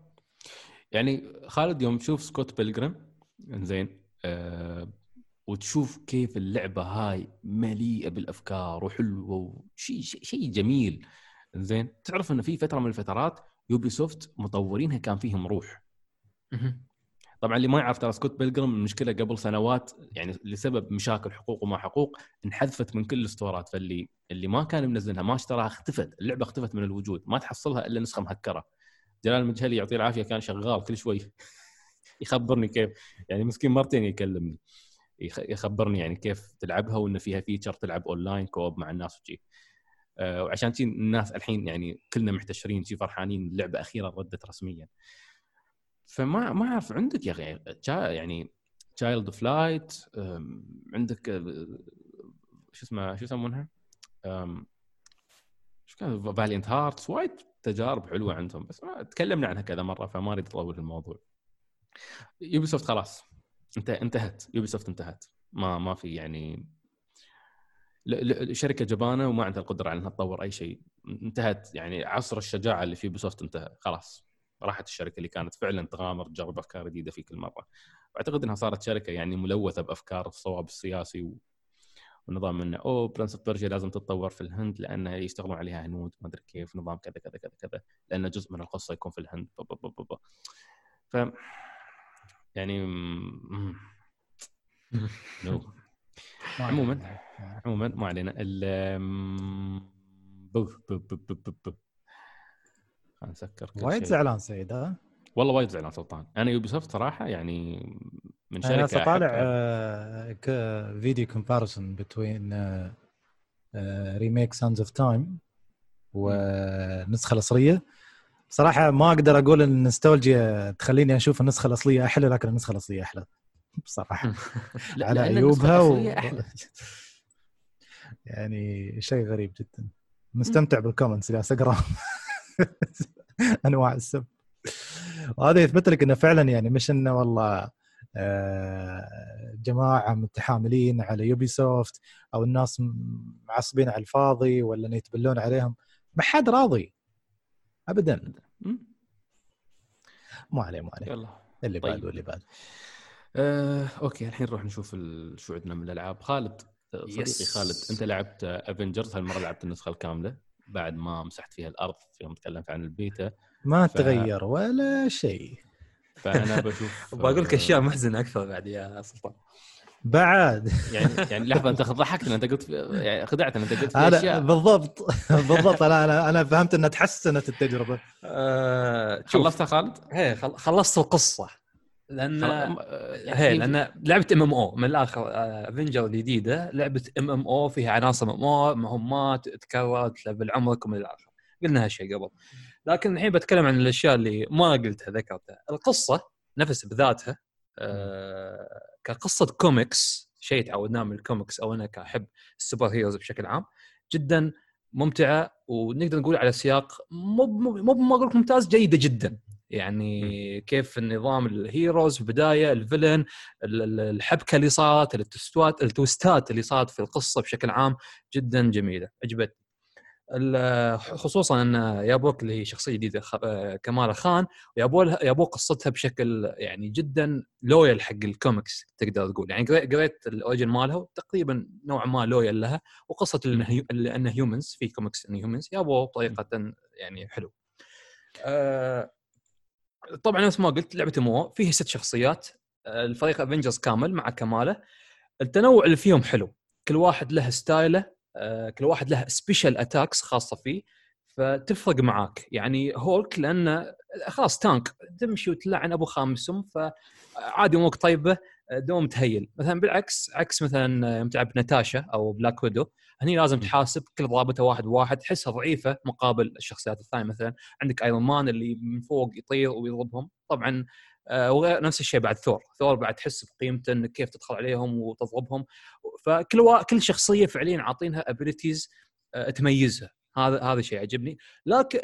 يعني خالد يوم تشوف سكوت بيلجرام زين آه وتشوف كيف اللعبة هاي مليئة بالأفكار وحلوة وشيء شيء شيء جميل زين تعرف انه في فترة من الفترات يوبي سوفت مطورينها كان فيهم روح. طبعا اللي ما يعرف ترى سكوت بيلجرام المشكلة قبل سنوات يعني لسبب مشاكل حقوق وما حقوق انحذفت من كل ال stores ات. فاللي اللي ما كان منزلها ما اشتراها اختفت اللعبة اختفت من الوجود ما تحصلها إلا نسخة مهكرة. جلال المجهلي يعطيه العافية كان شغال كل شوي. يخبرني كيف يعني مسكين مرتين يكلمني. يخ- يخبرني يعني كيف تلعبها وإن فيها feature تلعب online co-op مع الناس وشي. آه، وعشان الناس الحين يعني كلنا محتشرين شي فرحانين اللعبه أخيرا ردت رسميا. فما ما أعرف عندك يا أخي يعني Child of Light عندك آه، شو اسمه شو يسمونها؟ شو كان Valiant Hearts وايد تجارب حلوة عندهم بس تكلمنا عنها كذا مرة فما أريد أطول الموضوع. يوبي سوفت خلاص انت انتهت يوبي سوفت انتهت. ما ما في يعني شركة جبانة وما عندها القدرة على إنها تطور أي شيء. انتهت يعني عصر الشجاعة اللي في يوبي سوفت انتهى خلاص. راحت الشركة اللي كانت فعلا تغامر تجرب أفكار جديدة في كل مرة واعتقد إنها صارت شركة يعني ملوثة بأفكار الصواب السياسي. ونظام إنه أوه Prince of Persia لازم تتطور في الهند لأن يشتغلون عليها هنود ما أدري كيف نظام كذا كذا كذا كذا لأن جزء من القصة يكون في الهند با با با. ف يعني no عموما عموما ما علينا خلينا نسكر كل وايد. زعلان سعيد ها؟ والله وايد زعلان سلطان. أنا يوبي سوفت صراحة يعني من أنا شركة طالع. آه، ك- video comparison بين remake Sands of Time والنسخه الأصلية. بصراحه ما أقدر أقول إن النوستالجيا تخليني أشوف النسخة الأصلية أحلى لكن النسخة الأصلية أحلى. بصراحه على لأن عيوبها و... يعني شيء غريب جدا. مستمتع بال comments جالس اقرا انواع السب. وهذا يثبت لك إنه فعلا يعني مش إنه والله آه، جماعة متحاملين على يوبي سوفت أو الناس معصبين على الفاضي ولا إنه يتبلون عليهم ما حد راضي. ابدا. ما عليه ما عليه. يلا. اللي طيب. بعده اللي بعده. آه، أوكي الحين نروح نشوف شو عندنا من الألعاب. خالد آه، صديقي yes. خالد أنت لعبت Avengers هالمرة لعبت النسخة الكاملة. بعد ما مسحت فيها الأرض يوم تكلمت عن البيتا ما ف- تغير ولا شيء. فأنا بشوف بقول لك أشياء محزنة أكثر بعد يا سلطان. بعد. يعني يعني لحظة أنت ضحكتنا أنت قلت يعني خدعتنا أنت قلت في أنا أشياء. بالضبط بالضبط. أنا أنا أنا فهمت إنها تحسنت التجربة. آه خلصتها خالد؟ خل- خلصت القصة. لأن آه، يعني هي لأن لعبة إم إم أو من الآخر Avengers الجديدة لعبة MMO فيها عناصر MMO مهمات تكرر تلفل عمرك ومن الآخر. قلنا هالشيء قبل. لكن الحين بتكلم عن الأشياء اللي ما قلتها ذكرتها. القصة نفس بذاتها آه كقصة كوميكس شيء تعودناه من الكوميكس أو أنا كأحب ال super heroes بشكل عام جدا ممتعة ونقدر نقول على سياق مو مو مو ما أقول ممتاز جيدة جدا. يعني كيف النظام ال heroes في البداية ال villain ال- ال- الحبكة اللي صارت التوستات التوستات اللي صارت في القصة بشكل عام جدا جميلة عجبتني. خصوصا أن يابوا لك اللي هي شخصية جديدة كمالا خان ويابو لها- يابو قصتها بشكل يعني جدا loyal حق الكوميكس تقدر تقول. يعني قريت- ال origin مالها تقريبا نوعا ما loyal لها وقصة Inhumans في comics Inhumans يابو بطريقة يعني حلو آه، طبعا نفس ما قلت لعبة مو فيها ست شخصيات آه، الفريق Avengers كامل مع كماله. التنوع اللي فيهم حلو. كل واحد له style ه آه، كل واحد له special attacks خاصة فيه فتفرق معاك. يعني هولك لأنه خلاص tank تمشي وتلعن أبو خامسهم فعادي أمورك طيبة آه، دوم ت heal. مثلا بالعكس عكس مثلا يوم تلعب ناتاشا أو Black Widow هني لازم تحاسب كل ضربته واحد بواحد تحسها ضعيفة مقابل الشخصيات الثانية مثلا. عندك Iron Man اللي من فوق يطير ويضربهم. طبعا آه، وغير نفس الشيء بعد ثور ثور بعد تحس بقيمته انك كيف تدخل عليهم وتضربهم. فكل وا... كل شخصية فعليا عاطينها abilities تميزها. هذا هذا شيء عجبني لكن.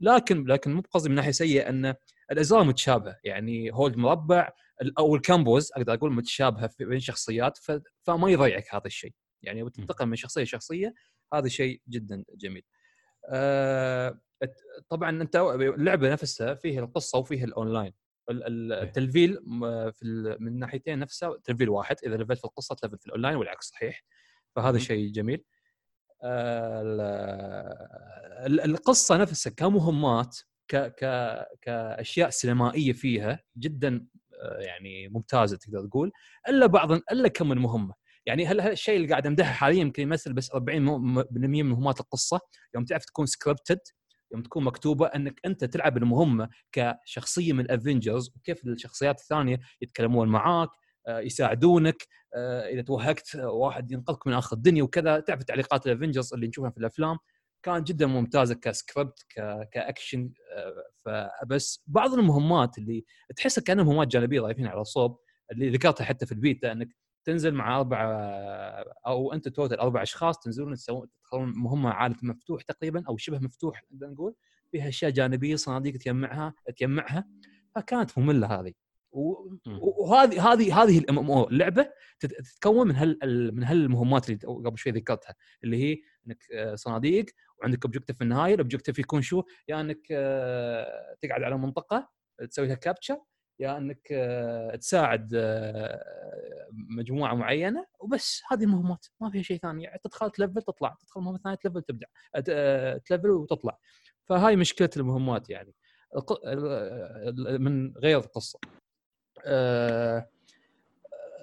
لكن لكن مو بقصدي من ناحية سيئة ان الاجزاء متشابهة. يعني hold مربع أو ال combos أقدر أقول متشابهة بين شخصيات. فما يضيعك هذا الشيء. يعني وتنتقل من شخصية لشخصية هذا شيء جدا جميل. آه... طبعا أنت اللعبة نفسها فيها القصة وفيها الأونلاين. ال- ال- التلفيل في من ناحيتين نفسها تلفيل واحد إذا لفلت في القصة تلفل في الأونلاين والعكس صحيح. فهذا. شيء جميل. آه، ال- ال- القصة نفسها كمهمات ك ك كأشياء سينمائية فيها جدا آه، يعني ممتازة تقدر تقول إلا بعض إلا كم من مهمه يعني هل هالشيء اللي قاعد امدحه حاليا يمكن يمثل بس 40% من مهمات القصة يوم تعرف تكون scripted يوم تكون مكتوبة أنك أنت تلعب المهمة كشخصية من الافنجرز وكيف الشخصيات الثانية يتكلمون معاك آه، يساعدونك آه، إذا توهقت آه، واحد ينقذك من آخر الدنيا وكذا تعرف تعليقات الافنجرز اللي نشوفها في الأفلام كانت جدا ممتازة ك script. ك action فبس بعض المهمات اللي تحسها كانها مهمات جانبية ضايفين على الصوب اللي ذكرتها حتى في البيتا أنك تنزل مع أربع أو أنت total أربع أشخاص تنزلون تسوون تدخلون مهمة عالم مفتوح تقريبا أو شبه مفتوح نقدر نقول فيها أشياء جانبية صناديق تجمعها تجمعها فكانت مملة هذه. وهذه هذه هذه ال MMO اللعبه تت- تتكون من هال ال- من هالمهمات اللي قبل شوي ذكرتها اللي هي إنك آه، صناديق وعندك objective في النهاية ال objective يكون شو؟ يا يعني إنك آه، تقعد على منطقة تسوي لها كابتشر يا انك آه، تساعد آه، مجموعة معينة وبس هذه المهمات ما فيها شيء ثاني. يعني تدخل تلفل تطلع تدخل مهمة ثانية تلفل تبدع آه، تلفل وتطلع. فهاي مشكلة المهمات يعني. ال- من غير القصة. آه،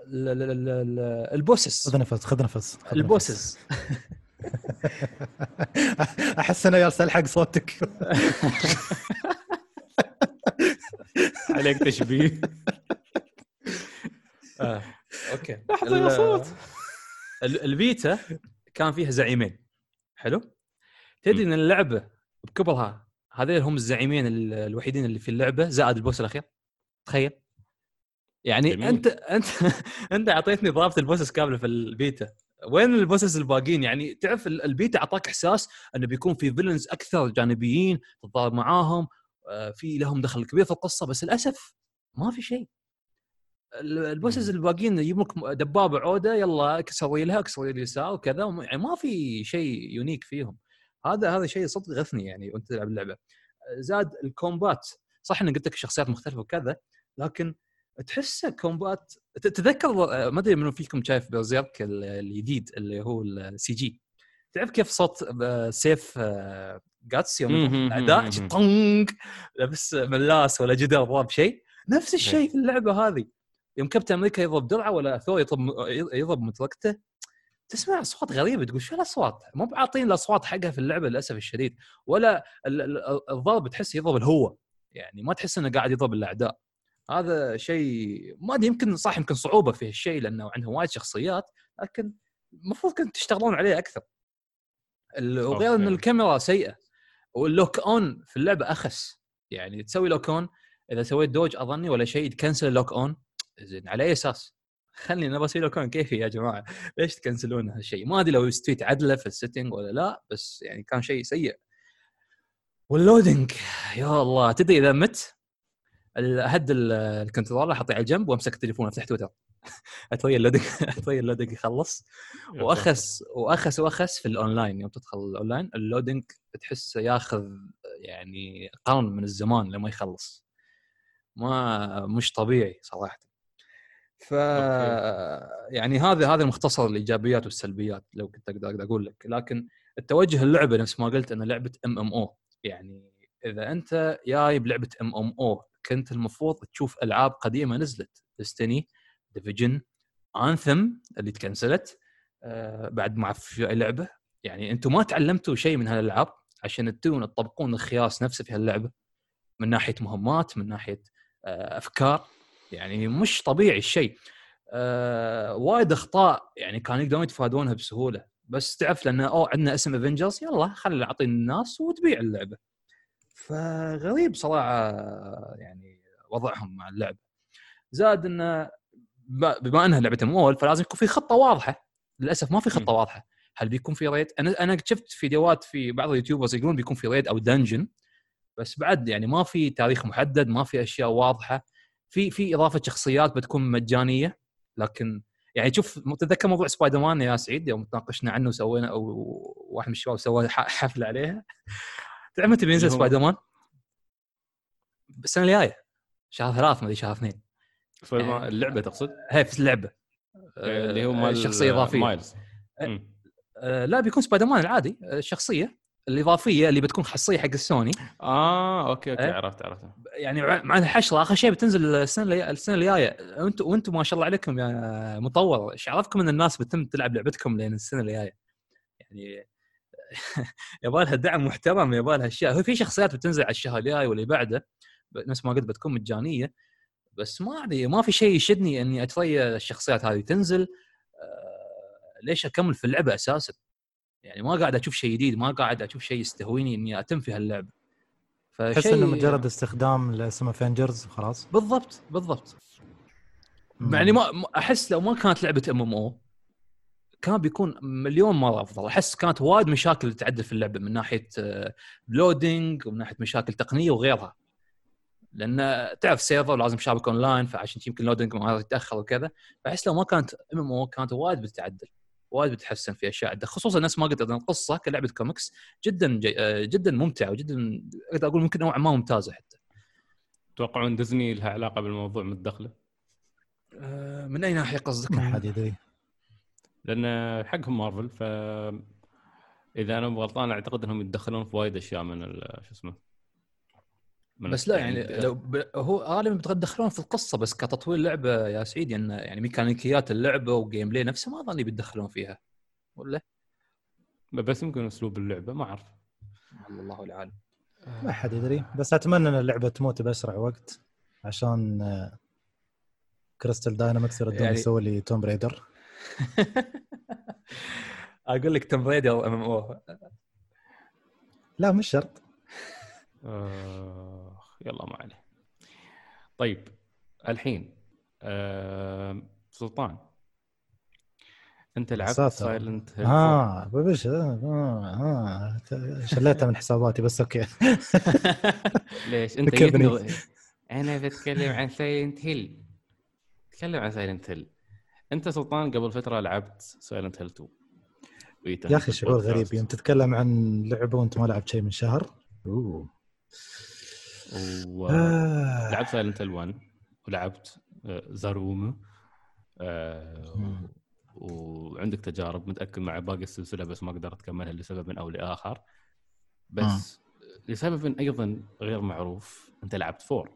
ال- ال- ال- ال- البوسس. خذ نفس خذ نفس. البوسس. أحس أنا جالس ألحق صوتك. عليك تشبيه. آه. okay. لحظة يا صوت. ال- البيتا كان فيها زعيمين. حلو؟ تدري إن اللعبة بكبرها هذول هم الزعيمين ال- الوحيدين اللي في اللعبة زائد ال boss الأخير. تخيل. يعني جميل. أنت أنت أنت أعطيتني ضربة ال bosses كاملة في البيتا. وين ال bosses الباقيين؟ يعني تعرف ال- البيتا أعطاك إحساس إنه بيكون في villains أكثر جانبيين تتضارب معاهم في لهم دخل كبير في القصة بس للأسف ما في شيء. ال- bosses الباقيين يجيب لك دبابة عودة يلا كسري لها كسري اليسار وكذا يعني ما في شيء unique فيهم. هذا هذا شيء صدق غثني يعني وأنت تلعب اللعبة. زاد ال combat صح اني قلت لك الشخصيات مختلفة وكذا لكن تحسه combat تتذكر آه، ما أدري منو فيكم شايف Berserk ال- الجديد اللي هو ال CG. تعرف كيف صوت آه، سيف آه، جاتس يوم الاعداء. طنق لابس ملاس ولا جدار ضرب شيء. نفس الشيء في اللعبة هذه. يوم كابتن أمريكا يضرب درعه ولا ثور يضرب يضرب مطرقته تسمع أصوات غريبة تقول شو الأصوات؟ مو بعاطين الأصوات حقها في اللعبة للأسف الشديد ولا ال- ال- الضرب تحس يضرب الهوى. يعني ما تحس إنه قاعد يضرب الأعداء. هذا شيء ما أدري يمكن صح يمكن صعوبة في الشيء لأنه عندهم وايد شخصيات لكن المفروض كنت تشتغلون عليه أكثر. وغير إن okay. الكاميرا سيئة. وال lock on في اللعبة أخس. يعني تسوي lock on إذا سويت dodge أظني ولا شيء ت cancel ال lock on زين على أي أساس؟ خلني أنا بسوي lock on كيفي يا جماعة؟ ليش ت cancel ون هالشيء؟ ما أدري لو استويت عدلة في ال setting ولا لا بس يعني كان شيء سيء. وال loading يا الله تدري إذا مت؟ أهد ال- controller احطيه على جنب وأمسك التليفون أفتح تويتر. اتري ال loading اتري ال loading يخلص. وأخس وأخس وأخس في الأونلاين. يوم تدخل ال online ال loading تحسه ياخذ يعني قرن من الزمان لما يخلص. ما مش طبيعي صراحة. ف يعني هذا هذا المختصر الإيجابيات والسلبيات لو كنت أقدر أقول لك. لكن التوجه اللعبة نفس ما قلت انها لعبة MMO يعني إذا أنت جاي بلعبه MMO كنت المفروض تشوف ألعاب قديمة نزلت. ديستني ديفيجن انثم اللي ت cancel ت آه بعد ما في لعبه يعني أنتم ما تعلمتوا شيء من هالألعاب عشان تبون تطبقون الخياس نفسه في هاللعبة. من ناحية مهمات من ناحية آه أفكار. يعني مش طبيعي الشيء. آه وايد أخطاء يعني كانوا يقدرون يتفادونها بسهولة. بس تعرف لأن اوه عندنا اسم افنجرز يلا خلي نعطي الناس وتبيع اللعبة. فغريب صراحة يعني وضعهم مع اللعبة. زاد انه بما إنها لعبة MMO فلازم يكون في خطة واضحة. للأسف ما في خطة مم. واضحة. هل بيكون في raid أنا أنا شفت فيديوهات في بعض اليوتيوبرز يقولون بيكون في raid أو dungeon بس بعد يعني ما في تاريخ محدد ما في أشياء واضحة. في في إضافة شخصيات بتكون مجانية. لكن يعني شوف تتذكر موضوع سبايدر مان يا سعيد؟ يوم تناقشنا عنه وسوينا أو واحد من الشباب سوى حفلة عليها. تعرف متى بينزل سبايدر مان؟ السنة الجاية. شهر ثلاث ما أدري شهر اثنين. سبايدر مان- اللعبة تقصد؟ هي في اللعبه اللي هو آه، مال شخصيه إضافية. مايلز. آه، لا بيكون سبايدر مان العادي. آه، الشخصية الإضافية اللي بتكون خاصية حق السوني آه okay okay إيه؟ عرفت عرفت. يعني مع- الحشره آخر شيء بتنزل السنة اللي السنة الجاية. وأنتم وأنتم ما شاء الله عليكم يا مطور. إيش عرفكم إن الناس بتتم تلعب لعبتكم لين السنة الجاية؟ يعني يبغى لها دعم محترم يبغى لها أشياء. هو في شخصيات بتنزل على الشهر الجاي واللي بعده نفس ما قلت بتكون مجانية. بس ما أدري ما في شيء يشدني إني اتري الشخصيات هذه تنزل آه، ليش أكمل في اللعبة أساسا؟ يعني ما قاعد أشوف شيء جديد ما قاعد أشوف شيء يستهويني إني أتم في هاللعبه تحس إنه مجرد استخدام لاسم افنجرز وخلاص؟ بالضبط بالضبط. يعني ما- أحس لو ما كانت لعبة MMO كان بيكون مليون مرة أفضل. أحس كانت وايد مشاكل تعدل في اللعبة من ناحية loading ومن ناحية مشاكل تقنية وغيرها. لأن تعرف server لازم شابك اونلاين فعشان يمكن loading ما يتأخر وكذا. فأحس لو ما كانت MMO كانت وايد بتتعدل وايد بتحسن في أشياء عندها خصوصا النفس ما قلت القصة كلعبة كوميكس جدا جي... آه، جدا ممتعة وجدا أقدر أقول ممكن نوعا ما ممتازة حتى. تتوقعون ديزني لها علاقة بالموضوع متدخله؟ آه، من أي ناحية قصدك؟ ما حد يدري. لأن حقهم مارفل ف إذا أنا مو غلطان أعتقد إنهم يتدخلون في وايد أشياء من ال- شو اسمه من بس لا يعني ال- لو ب... هو غالبا بيتدخلون في القصة بس كتطوير لعبه يا سعيد يعني, يعني ميكانيكيات اللعبة و gameplay نفسه ما ظني بيتدخلون فيها ولا؟ بس يمكن أسلوب اللعبة ما أعرف. الله العالم. ما حد يدري بس أتمنى إن اللعبة تموت بأسرع وقت عشان آه، كريستال داينامكس يردون يعني- يسوي لي توم بريدر أقول لك توم بريدي أو ام ام أو لا مش شرط. آه يلا ما عليه. طيب الحين آه سلطان أنت لعبت ساتر. سايلنت هيل آه ببش آه, آه, آه شليتها من حساباتي بس أوكي. ليش؟ أنت أنا بتكلم عن Silent Hill تكلم عن Silent Hill أنت سلطان قبل فترة لعبت Silent Hill 2 ويتم يا أخي شعور. غريب يوم تتكلم عن لعبة وأنت ما لعبت شيء من شهر أوه ولعبت آه. Silent Hill 1 ولعبت آه، The Room آه، مم. وعندك تجارب متأكد مع باقي السلسلة بس ما قدرت أكملها لسبب أو لآخر بس لسبب أيضا غير معروف أنت لعبت 4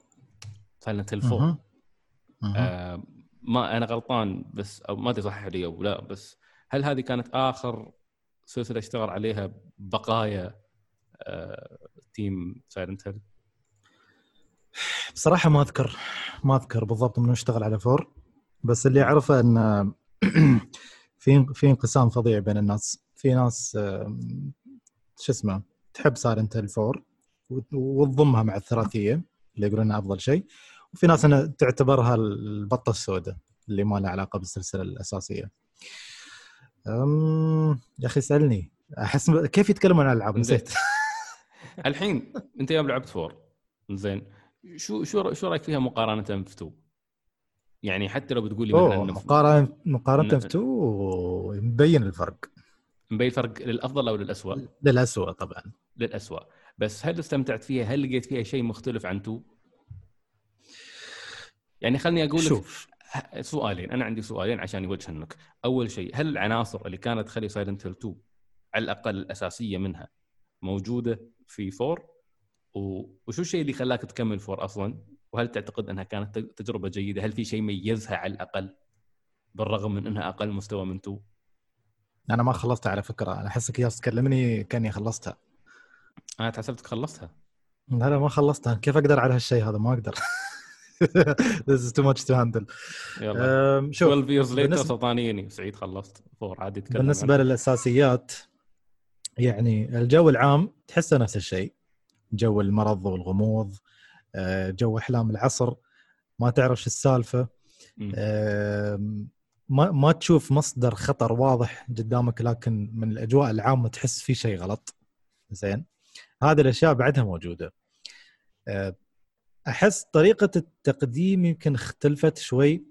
Silent Hill 4 مهم. مهم. آه ما أنا غلطان بس أو ما أدري صحح لي أو لا بس هل هذه كانت آخر سلسلة اشتغل عليها بقايا آه team Silent Hill؟ بصراحة ما أذكر ما أذكر بالضبط منو اشتغل على four بس اللي أعرفه إن في في انقسام فظيع بين الناس في ناس شو اسمه تحب Silent Hill 4 وت- وتضمها مع الثلاثية اللي يقولون أفضل شيء وفي ناس أنا تعتبرها البطة السوداء اللي ما لها علاقة بالسلسلة الأساسية. أم يا أخي سألني. أحس كيف يتكلمون عن الألعاب؟ نسيت. الحين أنت يوم لعبت 4 زين. شو شو شو رأيك فيها مقارنة في 2 يعني حتى لو بتقول لي مثلا في- مقارنه مقارنة في 2 مبين الفرق. مبين فرق للأفضل أو للاسوء؟ للأسوأ طبعا. للاسوء بس هل استمتعت فيها؟ هل لقيت فيها شيء مختلف عن 2؟ يعني خلني أقول لك شوف. سؤالين. أنا عندي سؤالين عشان يوجهنك أول شيء هل العناصر اللي كانت تخلي سايلنت هيل 2 على الأقل الأساسية منها موجودة في 4 و- وشو الشيء اللي خلاك تكمل 4 أصلا؟ وهل تعتقد أنها كانت تجربة جيدة؟ هل في شيء ميزها على الأقل بالرغم من إنها أقل مستوى من 2 أنا ما خلصتها على فكرة. أنا احسك ياس تكلمني كأني خلصتها. أنا حسبتك خلصتها. لا لا ما خلصتها. كيف أقدر على هالشيء هذا؟ ما أقدر. This is too much to handle. يلا. شوف 12 years later بالنسبة- سلطانيني. سعيد خلصت. 4 عادي يتكلم بالنسبة عنه. للأساسيات يعني الجو العام تحسه نفس الشيء. جو المرض والغموض آه، جو أحلام العصر ما تعرف شو. آم، ما ما تشوف مصدر خطر واضح قدامك لكن من الأجواء العامة تحس في شيء غلط. زين؟ هذه الأشياء بعدها موجودة. آه، أحس طريقة التقديم يمكن اختلفت شوي.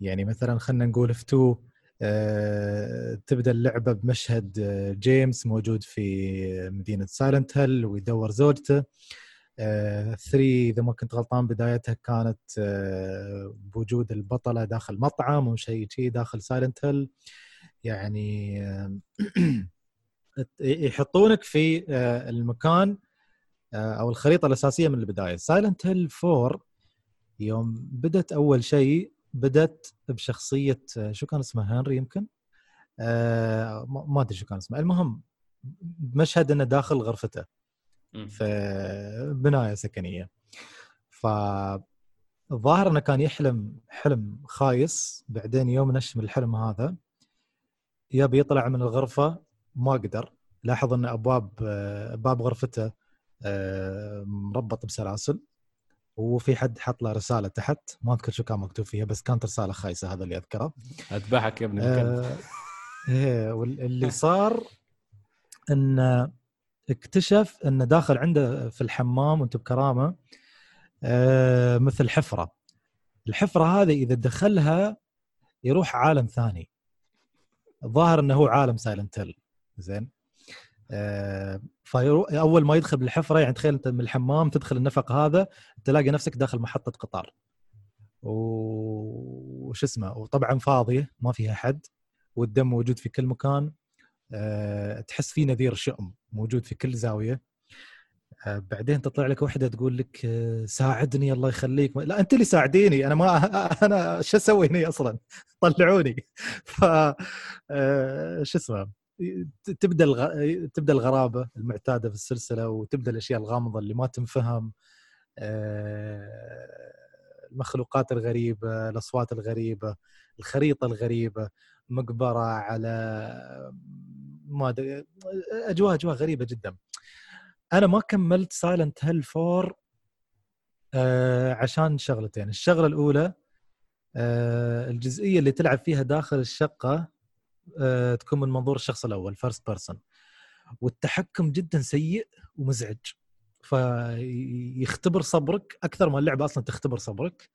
يعني مثلا خلينا نقول في 2 آه، تبدأ اللعبة بمشهد آه، جيمس موجود في مدينة سايلنت هيل ويدور زوجته. 3 إذا ما كنت غلطان بدايتها كانت آه، بوجود البطلة داخل مطعم وشيء شيء داخل Silent Hill. يعني آه، يحطونك في آه، المكان آه، أو الخريطة الأساسية من البداية. Silent Hill 4 يوم بدت أول شيء بدت بشخصية آه، شو كان اسمه هنري يمكن؟ آه، ما أدري شو كان اسمه المهم مشهد إنه داخل غرفته. في بناية سكنية. فالظاهر إنه كان يحلم حلم خايس. بعدين يوم نش من الحلم هذا يبي يطلع من الغرفة ما قدر. لاحظ ان أبواب آه، باب غرفته آه، مربط بسلاسل وفي حد حط له رسالة تحت ما أذكر شو كان مكتوب فيها بس كانت رسالة خايسة هذا اللي أذكره. أذبحك يا ابن الكلب. آه، إيه واللي صار انه اكتشف انه داخل عنده في الحمام وأنت بكرامة آه، مثل حفرة. الحفرة هذه إذا دخلها يروح عالم ثاني. الظاهر إنه هو عالم Silent Hill زين؟ آه، فيرو- أول ما يدخل بالحفره يعني تخيل أنت من الحمام تدخل النفق هذا تلاقي نفسك داخل محطة قطار. وش اسمه؟ وطبعا فاضيه ما فيها حد والدم موجود في كل مكان. أه تحس في نذير شؤم موجود في كل زاوية. أه بعدين تطلع لك وحدة تقول لك ساعدني الله يخليك. لا أنت اللي ساعديني أنا ما أنا شو أسوي هنا أصلا؟ طلعوني. ف شو اسمه؟ تبدأ الغ... تبدأ الغرابة المعتادة في السلسلة وتبدأ الأشياء الغامضة اللي ما تنفهم أه المخلوقات الغريبة الأصوات الغريبة الخريطة الغريبة مقبرة على ما أدري أجواء أجواء غريبة جدا. أنا ما كملت Silent Hill 4 آه عشان شغلتين. الشغلة الأولى آه الجزئية اللي تلعب فيها داخل الشقة آه، تكون من منظور الشخص الأول first person والتحكم جدا سيء ومزعج. فيختبر صبرك أكثر ما اللعبة أصلا تختبر صبرك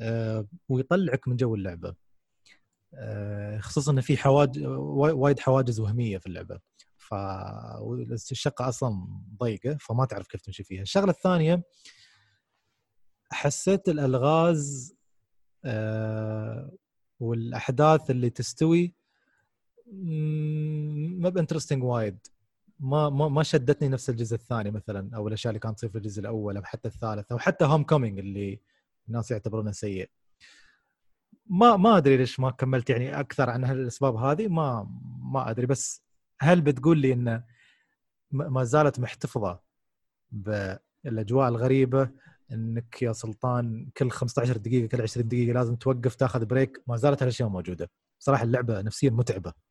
آه، ويطلعك من جو اللعبة. آه، خصوصا إن في حواجز وايد حواجز وهمية في اللعبة. فالشقه أصلا ضيقة فما تعرف كيف تمشي فيها. الشغلة الثانية حسيت الألغاز آه، والأحداث اللي تستوي مب interesting وايد. ما ما ما شدتني نفس الجزء الثاني مثلا أو الأشياء اللي كانت تصير في الجزء الأول أو حتى الثالث أو حتى Homecoming اللي الناس يعتبرونه سيء. ما ما أدري ليش ما كملت يعني أكثر عن هالأسباب هذه ما ما أدري. بس هل بتقول لي ان ما زالت محتفظة بالأجواء الغريبة إنك يا سلطان كل 15 دقيقة كل 20 دقيقة لازم توقف تاخذ break ما زالت هالأشياء موجودة. صراحة اللعبة نفسيا متعبة.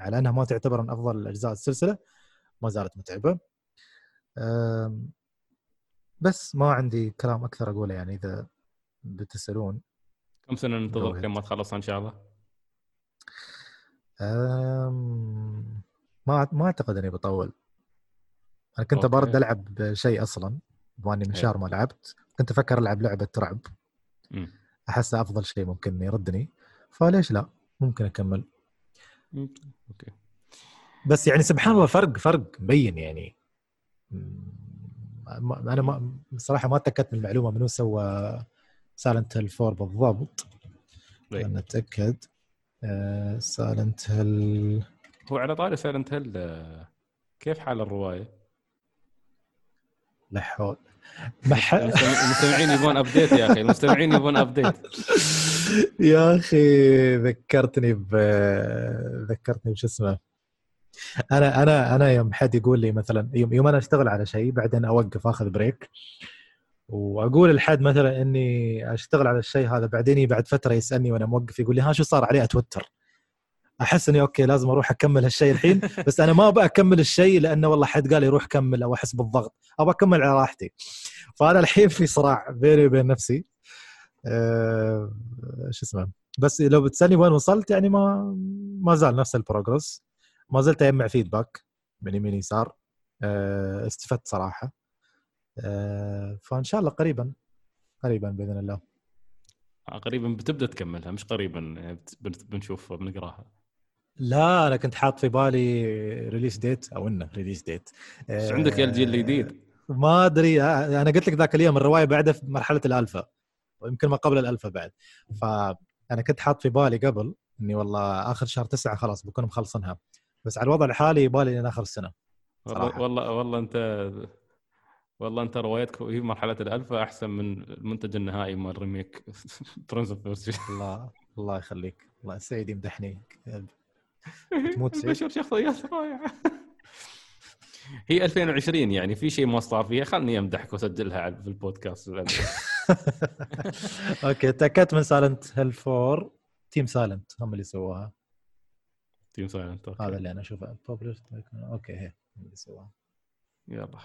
على أنها ما تعتبر من أفضل أجزاء السلسلة. ما زالت متعبة. بس ما عندي كلام أكثر أقوله يعني إذا بتسألون. كم سنة ننتظر لين ما تخلص إن شاء الله؟ ما ما أعتقد إني بطول. أنا كنت برد ألعب شيء أصلا بما إني من شهر ما لعبت. كنت أفكر ألعب لعبة رعب. أحسها أفضل شيء ممكن يردني. فليش لا؟ ممكن أكمل. okay. بس يعني سبحان الله فرق فرق مبين يعني. أنا ما صراحة ما تأكدت من المعلومة منو سوى Silent Hill 4 بالضبط. خلينا نتاكد سايلنت هيل هو على طاري Silent Hill كيف حال الرواية؟ لا حول. المستمعين يبون update يا أخي. المستمعين يبون update يا أخي ذكرتني ب ذكرتني بش اسمه. أنا أنا أنا يوم حد يقول لي مثلا يوم, يوم أنا أشتغل على شيء بعدين أوقف أخذ break وأقول لحد مثلا إني أشتغل على الشيء هذا بعدين بعد فترة يسألني وأنا موقف يقول لي ها شو صار عليه؟ أتوتر. أحس إني okay لازم أروح أكمل هالشيء الحين بس أنا ما أبغى أكمل الشيء لأنه والله حد قال لي روح كمل أو أحس بالضغط أبغى أكمل على راحتي. فأنا الحين في صراع بيني وبين نفسي. أه شو اسمه بس لو بتسألني وين وصلت يعني ما ما زال نفس البروجرس. ما زلت أجمع فيدباك من يمين يسار. أه استفدت صراحة. أه فإن شاء الله قريبا قريبا بإذن الله. قريبا بتبدأ تكملها مش قريبا يعني بنشوف بنقراها. لا أنا كنت حاط في بالي release date أو إنه release date إيش عندك يا الجيل الجديد؟ ما أدري أنا قلت لك ذاك اليوم الرواية بعدها في مرحلة الألفا ويمكن ما قبل الألفا بعد. فانا كنت حاط في بالي قبل إني والله آخر شهر تسعة خلاص بكون مخلصنها. بس على الوضع الحالي يبالي لين آخر السنة والله والله والله أنت والله أنت روايتك في مرحلة الألفا أحسن من المنتج النهائي مال remake Prince of الله الله يخليك. الله سعيد يمدحني. تموت بشوف شخصيات رائعه هي 2020 يعني في شيء ما صار فيها. خلني أمدحك وأسجلها في البودكاست. okay تأكدت من Silent Hill 4 Team Silent هم اللي سووها. Team Silent هذا اللي أنا أشوفه. okay هي اللي سووها. يلا.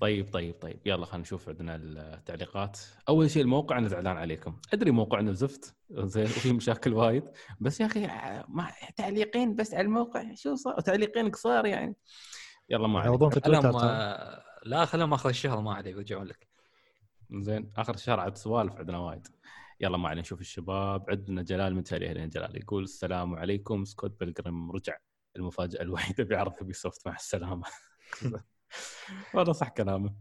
طيب طيب طيب. يلا خلينا نشوف عندنا التعليقات. أول شيء الموقع أنا زعلان عليكم. أدري موقعنا زفت زين وفي مشاكل وايد. بس يا أخي ما تعليقين بس على الموقع؟ شو صار؟ تعليقين قصار يعني. يلا ما عليك. في تويتر لا خليهم اخر الشهر ما عليك يرجعون لك. زين آخر الشهر عاد سوالف عندنا وايد. يلا ما علينا. نشوف الشباب. عندنا جلال متهيألي هنا جلال يقول السلام عليكم. Scott Pilgrim رجع. المفاجأة الوحيدة بعرض Ubisoft مع السلامة. والله صح كلامه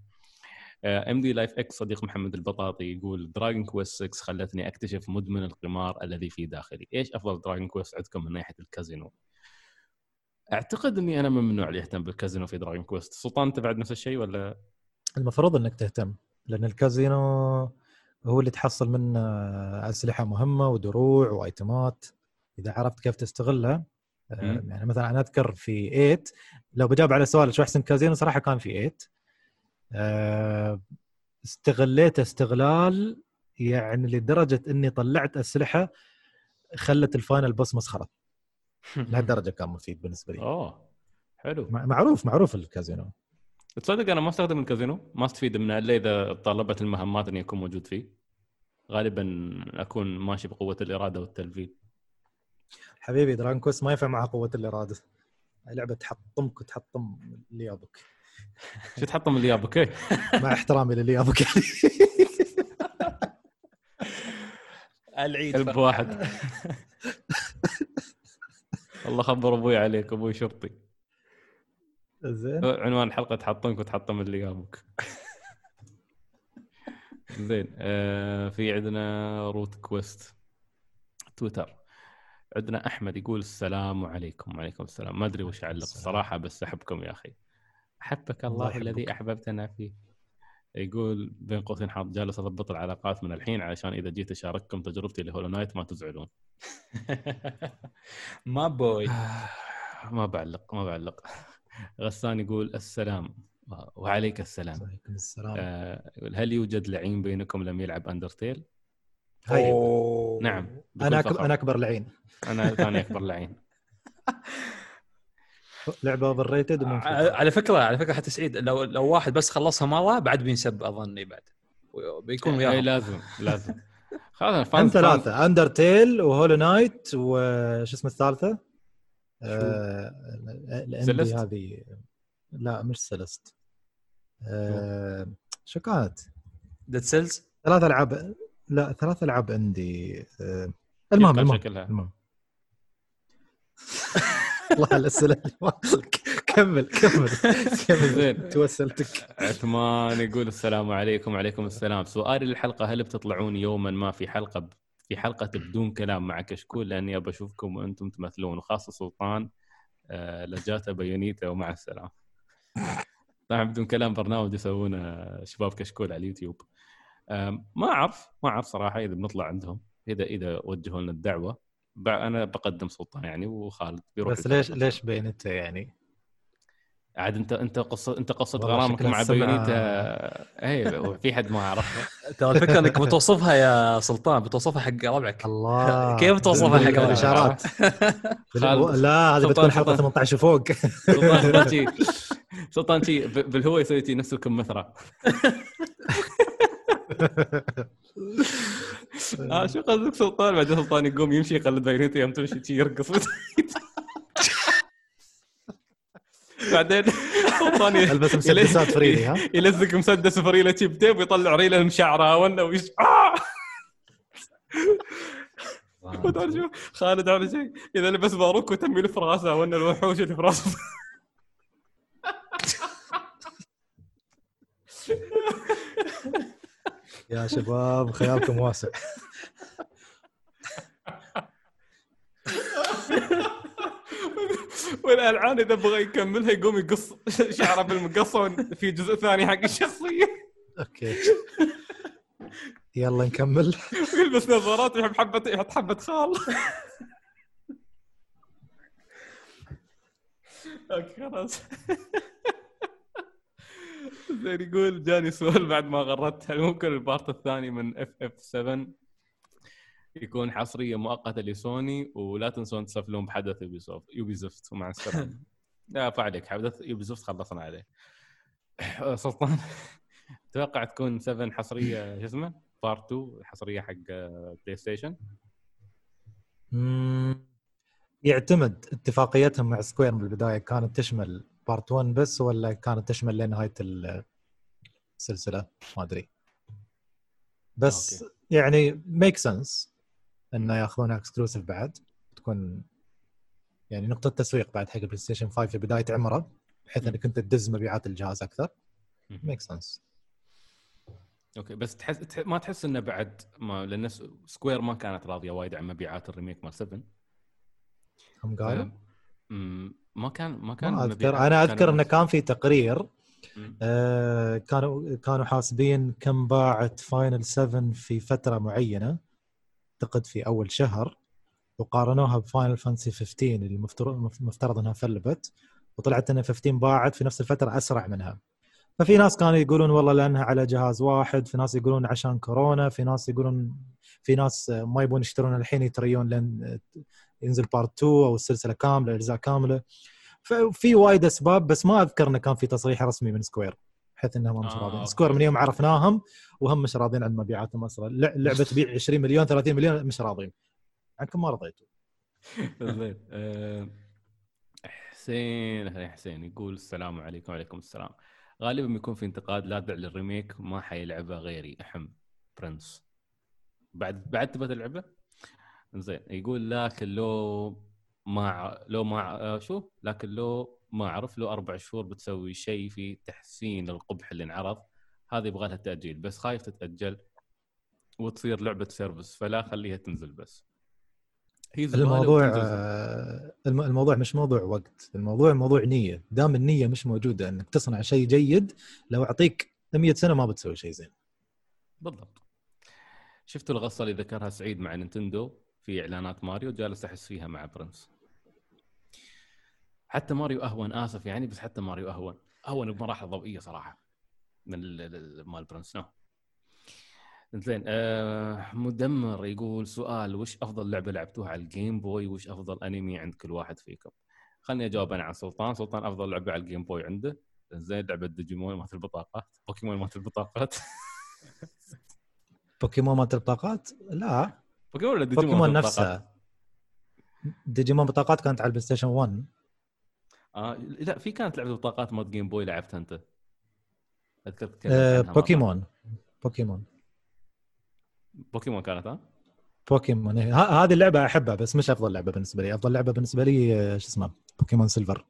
MD Life X صديق محمد البطاطي يقول Dragon Quest 6 خلتني أكتشف مدمن القمار الذي في داخلي، إيش أفضل Dragon Quest عندكم من ناحية الكازينو؟ أعتقد إني أنا من النوع اللي يهتم بالكازينو في Dragon Quest، سلطان انت بعد نفس الشيء ولا؟ المفروض إنك تهتم لأن الكازينو هو اللي تحصل منه أسلحة مهمة ودروع وأيتمات إذا عرفت كيف تستغلها يعني مثلا أنا أذكر في 8 لو بجاوب على سؤال شو أحسن كازينو صراحة كان في 8 استغليت استغلال يعني لدرجة إني طلعت أسلحة خلت ال final boss مسخره لهالدرجة كان مفيد بالنسبة لي. أوه حلو. معروف معروف الكازينو. تصدق أنا ما أستخدم الكازينو؟ ما أستفيد منه إلا إذا طلبت المهمات إني أكون موجود فيه. غالبا أكون ماشي بقوة الإرادة والتلفيل. حبيبي Dragon Quest ما ينفع معها قوة الإرادة. لعبة تحطمك وتحطم اللي يابك شو تحطم اللي جابك إيه؟ مع احترامي للي يابك العيد كلب واحد. الله خبر أبوي عليك أبوي شرطي. زين. عنوان الحلقة تحطمك وتحطم اللي جابك زين آه في عندنا روت كويست. تويتر. عندنا أحمد يقول السلام عليكم وعليكم السلام. ما أدري وش اعلق. الصراحه بس أحبكم يا أخي. أحبك الله الله. الذي أحببتنا فيه. يقول بين قوسين حاط جالس أضبط العلاقات من الحين علشان إذا جيت أشارككم تجربتي ل Hollow Knight ما تزعلون. ما بوي. ما بعلق ما بعلق. غسان يقول السلام. وعليك السلام. عليكم السلام. آه، هل يوجد لعين بينكم لم يلعب Undertale؟ هاي أوه. نعم أنا. أكبر أنا أكبر لعين أنا ثاني أكبر لعين لعبة overrated ع- على فكرة على فكرة حتى سعيد لو لو واحد بس خلصها مرة بعد بينسب أظني بعد. بيكون اي وياهم. لازم لازم. خلاص هم fans ثلاثة Undertale و Hollow Knight وش اسمه الثالثة؟ آه، ال indie؟ هذه. لا مش Celeste آه، شو؟ كانت؟ Dead Cells ثلاث ألعاب. لا ثلاث ألعاب عندي. آه، المهم المهم شكلها. المهم. الله على الأسئلة كمل كمل كمل. زين. توسلتك. عثمان يقول السلام عليكم وعليكم السلام. سؤالي للحلقه هل بتطلعون يوما ما في حلقة. في حلقة بدون كلام مع كشكول؟ لأني أبى أشوفكم وأنتم تمثلون وخاصة سلطان آه لجاته Bayonetta ومع السلامة. طبعا بدون كلام برنامج يسوونه شباب كشكول على اليوتيوب. ما أعرف ما أعرف صراحة إذا بنطلع عندهم إذا إذا وجهوا لنا الدعوة. أنا بقدم سلطان يعني وخالد بيروح بس ليش ليش بينته يعني؟ عاد أنت أنت قصه أنت قصة غرامك مع بيونيتا. اي في حد ما عرفها ترى الفكرة إنك بتوصفها يا سلطان بتوصفها حق ربعك. الله. كيف توصفها حق ربعك؟ بالإشارات. خالد. لا هذه بتكون حلقة سلطان. 18 وفوق سلطان سلطان شي سلطان يسوي نفس الكمثرى آه شو قصدك سلطان؟ بعدين سلطان يقوم يمشي يقلد بيونيتا يوم تمشي شي يرقص. بعدين سلطان ألبس مسدسات فريدي ها؟ يلزق مسدس فريله شي بتيب ويطلع ريله المشعره ولا ويش آه! خالد على شيء إذا لبس باروك وتم يلف راسه وأن الوحوش اللي في راسه. يا شباب خيالكم واسع. والألعان إذا بغى يكملها يقوم يقص شعره بالمقص في جزء ثاني حق الشخصية. أوكي. يلا نكمل. ويلبس نظارات ويحب حبه يحط حبة خال. أوكي خلاص. زين يقول جاني سؤال بعد ما غردت هل ممكن ال part الثاني من FF 7 يكون حصرية مؤقتة لسوني ولا تنسون تسفلون بحدث Ubisoft Ubisoft ومع السلامة. لا فعليك حدث Ubisoft خلصنا عليه. سلطان أتوقع تكون 7 حصرية شو اسمه؟ part 2 حصرية حق PlayStation يعتمد اتفاقيتهم مع Square من البداية كانت تشمل part 1 بس ولا كانت تشمل لنهايه ال- السلسلة؟ ما أدري. بس أوكي. يعني make sense انه ياخذونها exclusive بعد تكون يعني نقطة تسويق بعد حق ال PlayStation 5 في بداية عمره بحيث إنك أنت تدز مبيعات الجهاز أكثر. make sense أوكي بس تحس تح- ما تحس إنه بعد ما لأن Square ما كانت راضية وايد عن مبيعات ال remake مال 7 هم قالوا؟ ف- ما كان ما كان ما أذكر. أنا أذكر إنه كان في تقرير. آه، كانوا كانوا حاسبين كم باعت Final 7 في فترة معينة اعتقد في أول شهر وقارنوها ب Final Fantasy 15 اللي مفترض مفترض إنها فلبت وطلعت ان 15 باعت في نفس الفترة أسرع منها. ففي ناس كانوا يقولون والله لأنها على جهاز واحد في ناس يقولون عشان كورونا في ناس يقولون في ناس ما يبون يشترون الحين يتريون لين ينزل part 2 أو السلسلة كاملة اجزاء كاملة. ففي وايد أسباب بس ما أذكر انه كان في تصريح رسمي من Square بحيث إنهم مش آه، راضيين. أوكي. Square من يوم عرفناهم وهم مش راضيين عن مبيعاتهم أصلا لع- لعبة تبيع 20 مليون 30 مليون مش راضيين. عنكم ما رضيتوا. زين آه، حسين حسين يقول السلام عليكم وعليكم السلام. غالبا بيكون في انتقاد لا للريميك ما حيلعبه غيري أحم برنس بعد بعد تبغى تلعبه؟ زين يقول لكن لو ما لو ما آه، شو؟ لكن لو ما اعرف لو أربع شهور بتسوي شيء في تحسين القبح اللي انعرض هذه يبغى لها تأجيل بس خايف تتأجل وتصير لعبة service فلا خليها تنزل بس. هي الموضوع. آه، الم- الموضوع مش موضوع وقت الموضوع موضوع نية. دام النية مش موجودة إنك تصنع شيء جيد لو أعطيك 100 سنة ما بتسوي شيء زين. بالضبط. شفتوا الغصة اللي ذكرها سعيد مع نينتندو في إعلانات ماريو؟ جالس أحس فيها مع Prince. حتى ماريو أهون آسف يعني بس حتى ماريو أهون. أهون بمراحل ضوئية صراحة من ال- ال- مال Prince. No زين آه مدمر يقول سؤال وش أفضل لعبة لعبتوها على ال Game Boy وش أفضل أنمي عند كل واحد فيكم؟ خلني أجاوب أنا عن سلطان. سلطان أفضل لعبة على ال Game Boy عنده. زين لعبة ديجيمون مالت البطاقات. بوكيمون مالت البطاقات. بوكيمون مالت البطاقات لا. بوكيمون ولا ديجيمون بوكيمون مالت؟ نفسها ديجيمون بطاقات كانت على ال PlayStation 1 آه لا في كانت لعبة بطاقات مال Game Boy لعبتها أنت. اذكر آه. بوكيمون. بوكيمون. بوكيمون كانت ها؟ بوكيمون. إيه. هذه اللعبة أحبها بس مش أفضل لعبة بالنسبة لي. أفضل لعبة بالنسبة لي آه، شو اسمه؟ بوكيمون سيلفر.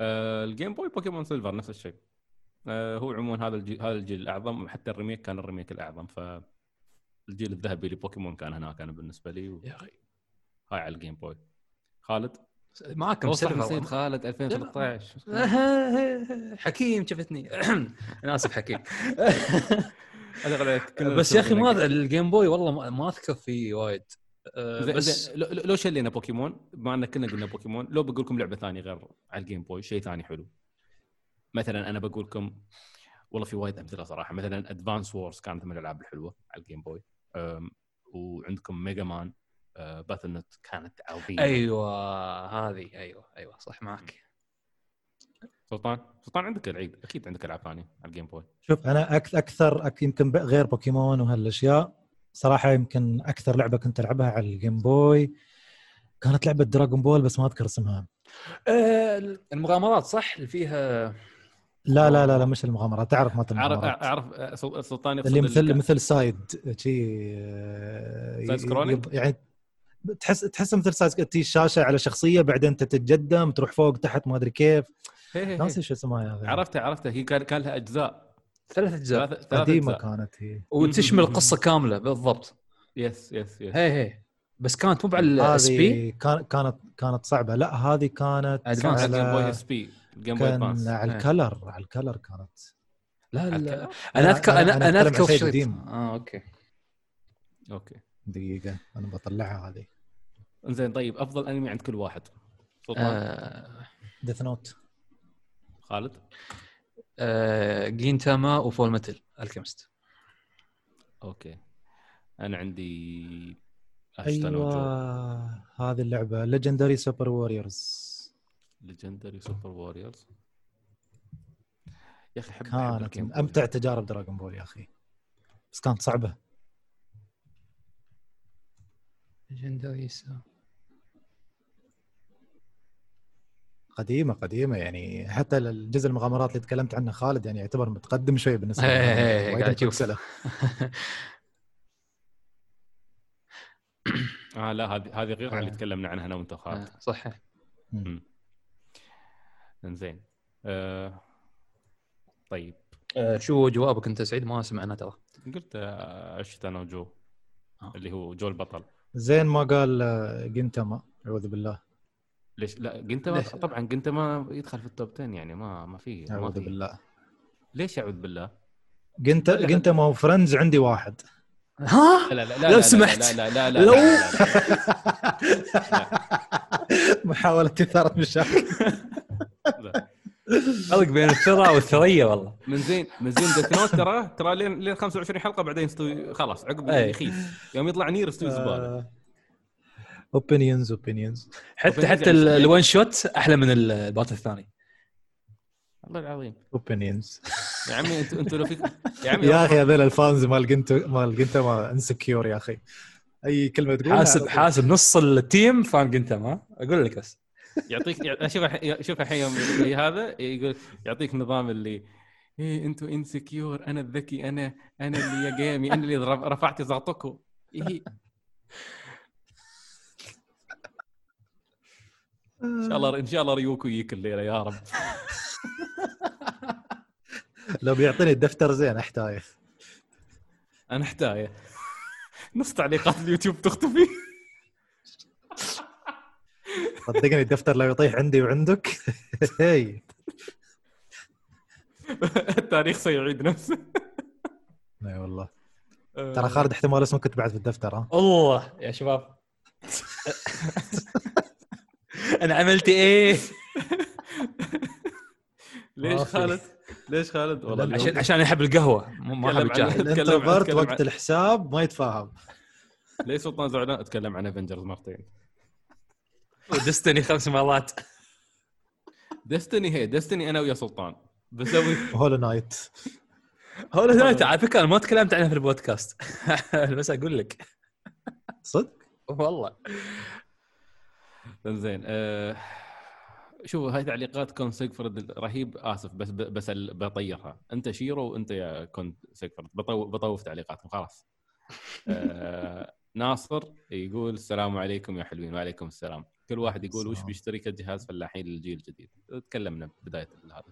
آه الجيم بوي بوكيمون سيلفر نفس الشيء. هو عموما هذا الجيل هذا الجيل الأعظم حتى ال remake كان ال remake الأعظم ف الجيل الذهبي لبوكيمون كان هناك أنا بالنسبة لي و... يا أخي. هاي على ال Game Boy خالد؟ معاكم Silver. نسيت خالد. 2013 حكيم شفتني. أنا آسف حكيم. بس يا أخي ما ال Game Boy والله ما- أذكر فيه وايد. أه، بس لو شلينا بوكيمون بما إن كنا قلنا بوكيمون لو بقول لكم لعبة ثانية غير على ال Game Boy شيء ثاني حلو. مثلا أنا بقول لكم والله في وايد أمثلة صراحة. مثلا Advance Wars كانت من الألعاب الحلوة على ال Game Boy وعندكم Mega Man Battle Net كانت عظيمة. أيوه هذه. أيوه أيوه صح معك. سلطان؟ سلطان عندك العيد. أكيد عندك ألعاب ثانية على ال Game Boy شوف أنا أك- أكثر أك يمكن غير بوكيمون وهالأشياء صراحة يمكن أكثر لعبة كنت ألعبها على ال Game Boy كانت لعبة Dragon Ball بس ما أذكر اسمها. أه، المغامرات صح؟ اللي فيها لا لا لا لا مش المغامرات تعرف أعرف المغامرات. أعرف أه، سل- سلطان اللي مثل كان- مثل side شي آه، side scrolling؟ يعني تحس تحس مثل side تي الشاشه على شخصية بعدين تتقدم تروح فوق تحت ما أدري كيف. ناسي شو اسمها يا أخي. عرفتها عرفتها. هي كان كان لها أجزاء. ثلاث أجزاء. قديمة. كانت هي. وتشمل قصة كاملة بالضبط. yes yes yes هي هي. بس كانت مو على ال SP هذه كان- كانت كانت صعبة. لا هذه كانت على ال Game Boy SP ال Game Boy كان Advance على إيه. ال Color على ال Color كانت. لا لا؟ أنا اذكر أنا- أنا أنا أنا أذكر شريط. آه okay. Okay. دقيقة أنا بطلعها هذه. إنزين طيب أفضل أنمي عند كل واحد. Death Note خالد؟ آه Gintama و Fullmetal Alchemist okay. أنا عندي أيوه هذه اللعبة. ليجندري سوبر ووريرز ليجندري سوبر ووريرز يا أخي أحب أحب كانت. أمتع تجارب Dragon Ball يا أخي. بس كانت صعبة. Legendary قديمة قديمة يعني. حتى الجزء المغامرات اللي تكلمت عنه خالد يعني يعتبر متقدم شوي بالنسبة إيه، لي إيه، إيه،. آه لا هذه هذه غير عن اللي آه. تكلمنا عنها أنا وأنت وخالد آه، صح مم. انزين. آه طيب. آه، شو جوابك انت سعيد؟ ما سمعنا ترى. قلت آه، عشت أنا وجو آه. اللي هو جو البطل. زين ما قال آه، جنتما أعوذ بالله. ليش؟ لا جنتما ليش؟ طبعا جنتما يدخل في التوب 10 يعني ما ما في ما أعوذ بالله. ليش أعوذ بالله؟ جنت. Gintama و friends عندي واحد. ها؟ لا لا لا لو لا سمحت. لا لا لا لا لو- لا لا محاولة إثارة مشاكل لا. فرق بين الثرى والثريا والله. من زين من زين Death Note ترى ترى لين لين 25 حلقة بعدين يستوي خلاص عقب أي. يخيس. يوم يطلع Near يستوي آه. زبالة. opinions opinions حتى حتى يشتغل. ال one shot أحلى من ال part الثاني. الله العظيم. اوبينيونز يا عمي أنتوا أنتوا لو فيك يا عمي يا أخي هذول الفانز مال جنتو مال جنتما انسكيور يا أخي. أي كلمة تقولها؟ حاسب. حاسب نص التيم فان جنتم ها أقول لك بس. يعطيك يع- شوف شوف الحين يوم هذا يقول يعطيك نظام اللي إيه أنتوا انسكيور أنا الذكي أنا أنا اللي يا جيمي أنا اللي رف- رفعت ضغطكم إيه. إن شاء الله إن شاء الله ريوكو يجيك الليلة يا رب. لو بيعطيني الدفتر زين احتاج أنا أحتايه. نص تعليقات اليوتيوب تختفي صدقني الدفتر لو يطيح عندي وعندك. هي التاريخ سيعيد نفسه. إي والله. آه. ترى خالد احتمال اسمك كنت بعد في الدفتر ها؟ الله يا شباب. أنا عملت إيه؟ ليش. خالد؟ ليش خالد؟ والله عشان عشان أحب القهوة ما أحب ال introvert نتكلم وقت الحساب ما يتفاهم. ليش سلطان زعلان؟ أتكلم عن Avengers مرتين. و Destiny خمس مرات. Destiny هي Destiny أنا ويا سلطان. بسوي Hollow Knight. هو لا على فكرة أنا ما تكلمت عنها في البودكاست. بس أقول لك. صدق؟ والله. زين أه... شوفوا هاي تعليقات كون سيجفرد رهيب آسف بس بس ال- بطيرها. أنت شيرو وأنت يا كون سيجفرد بطو... بطوف تعليقاتكم خلاص. أه... ناصر يقول السلام عليكم يا حلوين. وعليكم السلام. كل واحد يقول وش. بيشتري كجهاز فلاحين للجيل الجديد. تكلمنا بداية هذا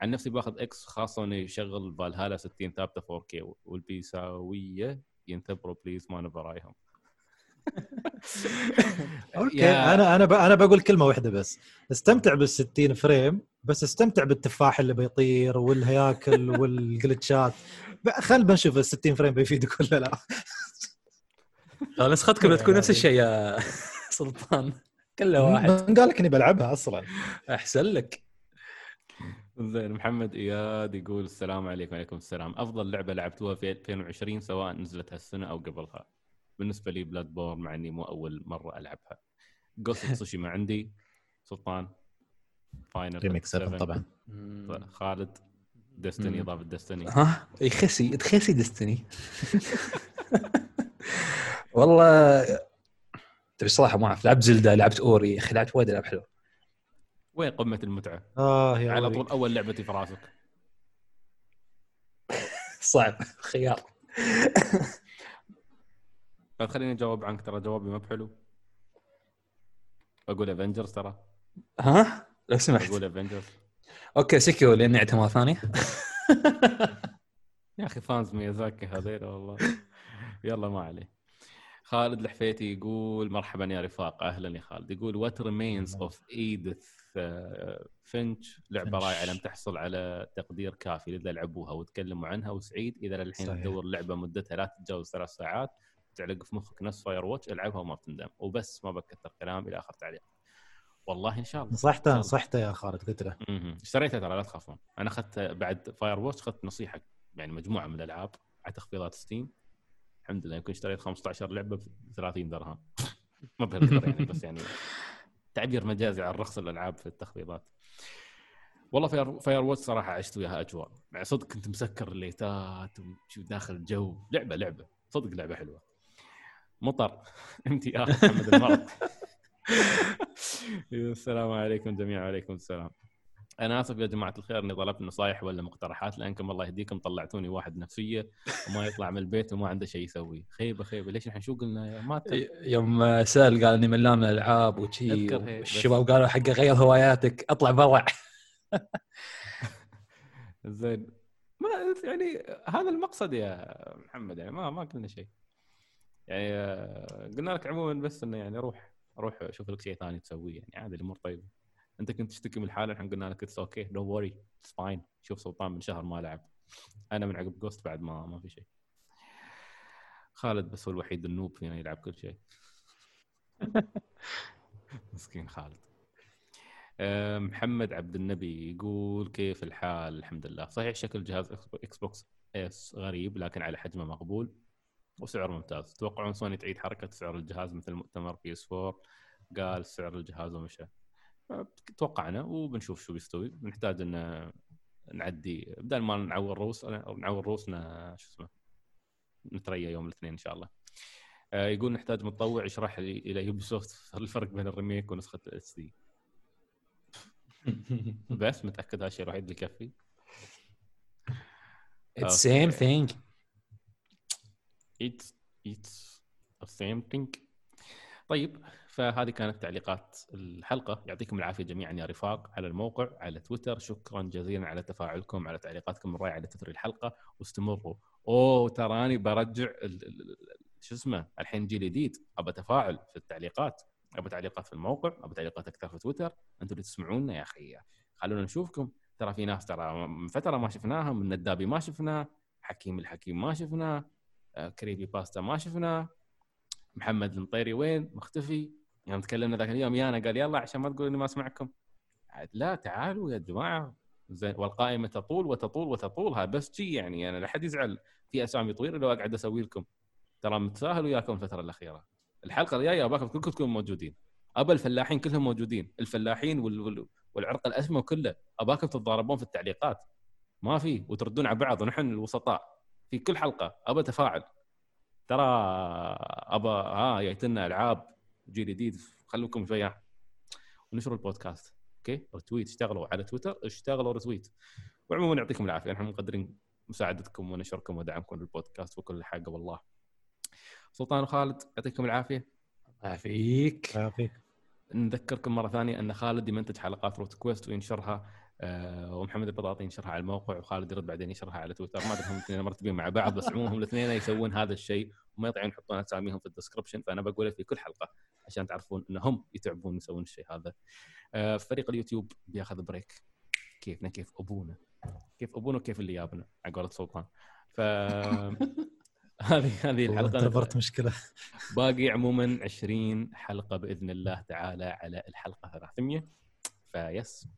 عن نفسي باخذ إكس خاصة إنه يشغل فالهالا 60 ثابتة 4K والبيساويه ينتبروا بليز ما نبرايهم أوكي أنا أنا ب... أنا بقول كلمة واحدة بس. استمتع بال 60 فريم بس استمتع بالتفاح اللي بيطير والهياكل والجلتشات. خل بنشوف ال 60 فريم بيفيدك ولا لا. نسختكم بتكون نفس الشيء يا سلطان. كله واحد. من قال لك إني بلعبها أصلا. أحسن لك. زين محمد إياد يقول السلام عليكم وعليكم السلام. أفضل لعبة لعبتوها في 2020 سواء نزلت هالسنه أو قبلها. بالنسبة لي Bloodborne مع إني مو أول مرة ألعبها. Ghost Tsushima عندي. سلطان. Final Remake 7 طبعا. خالد. Destiny. إضافة Destiny ها؟ يخسي تخسي Destiny والله تبي صراحة ما اعرف لعبت Zelda لعبت Ori يا أخي لعبت وايد ألعاب حلوة. وين قمة المتعة؟ آه يا على. طول أول لعبتي في راسك صعب. خيار. لا تخليني أجاوب عنك ترى جوابي ما بحلو. أقول Avengers ترى. ها؟ لو سمحت. أقول Avengers okay سكيو لأني مره ثانية. يا أخي fans Miyazaki هذيل والله. يلا ما عليه. خالد الحفيتي يقول مرحبا يا رفاق أهلا يا خالد. يقول What Remains of Edith Finch لعبة. رائعة لم تحصل على تقدير كافي لذا لعبوها وتكلموا عنها وسعيد إذا للحين. تدور لعبه مدتها لا تتجاوز ثلاث ساعات تعلق في مخك نفس Firewatch العبها وما بتندم. وبس ما بكثر كلام إلى آخر تعليق. والله إن شاء الله. نصحته نصحته يا خالد قلت له. اشتريتها ترى لا تخافون. أنا أخذت بعد Firewatch أخذت نصيحة يعني مجموعة من الألعاب على تخفيضات Steam الحمد لله يمكن اشتريت 15 لعبة ب 30 درهم. ما بهالقدر يعني بس يعني تعبير مجازي عن رخص الالعاب في التخفيضات. والله Fire Firewatch صراحة عشت وياها أجواء. يعني صدق كنت مسكر الليتات وشو داخل الجو. لعبة لعبة. صدق لعبة حلوة. مطر. MTR محمد المرض. السلام عليكم جميعا وعليكم السلام. أنا آسف يا جماعة الخير إني طلبت نصايح ولا مقترحات لأنكم الله يهديكم طلعتوني واحد نفسية وما يطلع من البيت وما عنده شيء يسويه خيبة خيبة. ليش إحنا شو قلنا يا ما. يوم سأل قال إني ملان من الألعاب وشي بس- الشباب قالوا حق غير هواياتك اطلع برا. زين. ما يعني هذا المقصد يا محمد يعني ما ما قلنا شيء يعني آه، قلنا لك عموما بس إنه يعني روح روح شوف لك شيء ثاني تسويه يعني عادي الأمور طيبة. أنت كنت تشتكي من الحاله إحنا قلنا لك it's okay don't worry it's fine شوف سلطان من شهر ما لعب. أنا من عقب Ghost بعد ما ما في شيء. خالد بس هو الوحيد ال noob فينا يلعب كل شيء. مسكين خالد. آه، محمد عبد النبي يقول كيف الحال؟ الحمد لله. صحيح شكل جهاز Xbox S غريب لكن على حجمه مقبول. وسعر ممتاز. تتوقعون سوني تعيد حركة سعر الجهاز مثل مؤتمر PS 4 قال سعر الجهاز ومشى. توقعنا وبنشوف شو بيستوي. بنحتاج إن نعدي بدل ما نعور روس نعور روسنا شو اسمه نتريا يوم الاثنين إن شاء الله. آه، يقول نحتاج متطوع يشرح لي إلى Ubisoft الفرق بين ال remake ونسخة ال HD بس متأكد هذا الشيء الوحيد اللي يكفي It's same thing. It's it's the same thing. طيب فهذه كانت تعليقات الحلقة. يعطيكم العافية جميعا يا رفاق على الموقع على تويتر. شكرا جزيلا على تفاعلكم على تعليقاتكم الرائعة على تثري الحلقة. واستمروا. أوه تراني برجع شو اسمه؟ الحين جيل جديد. ابى تفاعل في التعليقات. ابى تعليقات في الموقع. ابى تعليقات أكثر في تويتر. أنتم اللي تسمعونا يا أخي. خلونا نشوفكم. ترى في ناس ترى من فترة ما شفناهم من الندابي ما شفناه حكيم الحكيم ما شفناه آه، كريبي باستا ما شفناه محمد المطيري وين؟ مختفي. يوم تكلمنا ذاك اليوم يانا قال يلا عشان ما تقول إني ما أسمعكم. لا تعالوا يا جماعة. زين والقائمة تطول وتطول وتطول. هذا بس شي يعني أنا لا حد يزعل. في أسامي طويلة لو أقعد أسوي لكم. ترى متساهل وياكم الفترة الأخيرة. الحلقة الجاية اباكم كلكم تكونوا موجودين. ابى الفلاحين كلهم موجودين. الفلاحين وال... وال... والعرق الأسمى كله. اباكم تتضاربون في التعليقات. ما في. وتردون على بعض. ونحن الوسطاء. في كل حلقة. ابى تفاعل. ترى ابى ها جايتنا ألعاب. جيل جديد خلوكم شوية ونشروا البودكاست okay؟ retweet اشتغلوا على تويتر اشتغلوا retweet وعموما يعطيكم العافية نحن مقدرين مساعدتكم ونشركم ودعمكم للبودكاست وكل حاجة والله. سلطان وخالد يعطيكم العافية. ما فيك يعافيك. نذكركم مرة ثانية أن خالد يمنتج حلقات روت كويست وينشرها ومحمد البطاطي ينشرها على الموقع وخالد يرد بعدين ينشرها على تويتر. ما أدري هم الاثنين مرتبين مع بعض بس عموما هم الاثنين يسوون هذا الشيء وما يطيعون يحطون اساميهم في ال description. فأنا بقوله في كل حلقة عشان تعرفون إنهم يتعبون يسوون الشيء هذا. آه، فريق اليوتيوب بياخذ break. كيفنا؟ كيف أبونا؟ كيف أبونا وكيف اللي جابنا على قولة سلطان. ف هذه هذه الحلقة. اعتبرت مشكلة. باقي عموما 20 حلقة بإذن الله تعالى على الحلقة 300 فيس.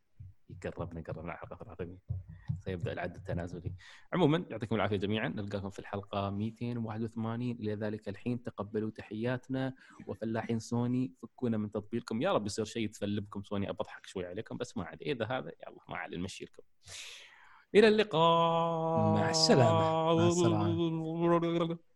قربنا قربنا على الحلقة. 300 سيبدأ العد التنازلي. عموما يعطيكم العافية جميعا. نلقاكم في الحلقة 281 إلى ذلك الحين تقبلوا تحياتنا. وفلاحين سوني فكونا من تطبيلكم يا رب يصير شيء يتفلبكم سوني. أضحك شوي عليكم بس ما عليه إذا هذا يلا ما عليه نمشي لكم. إلى اللقاء. مع السلامة. مع السلامة.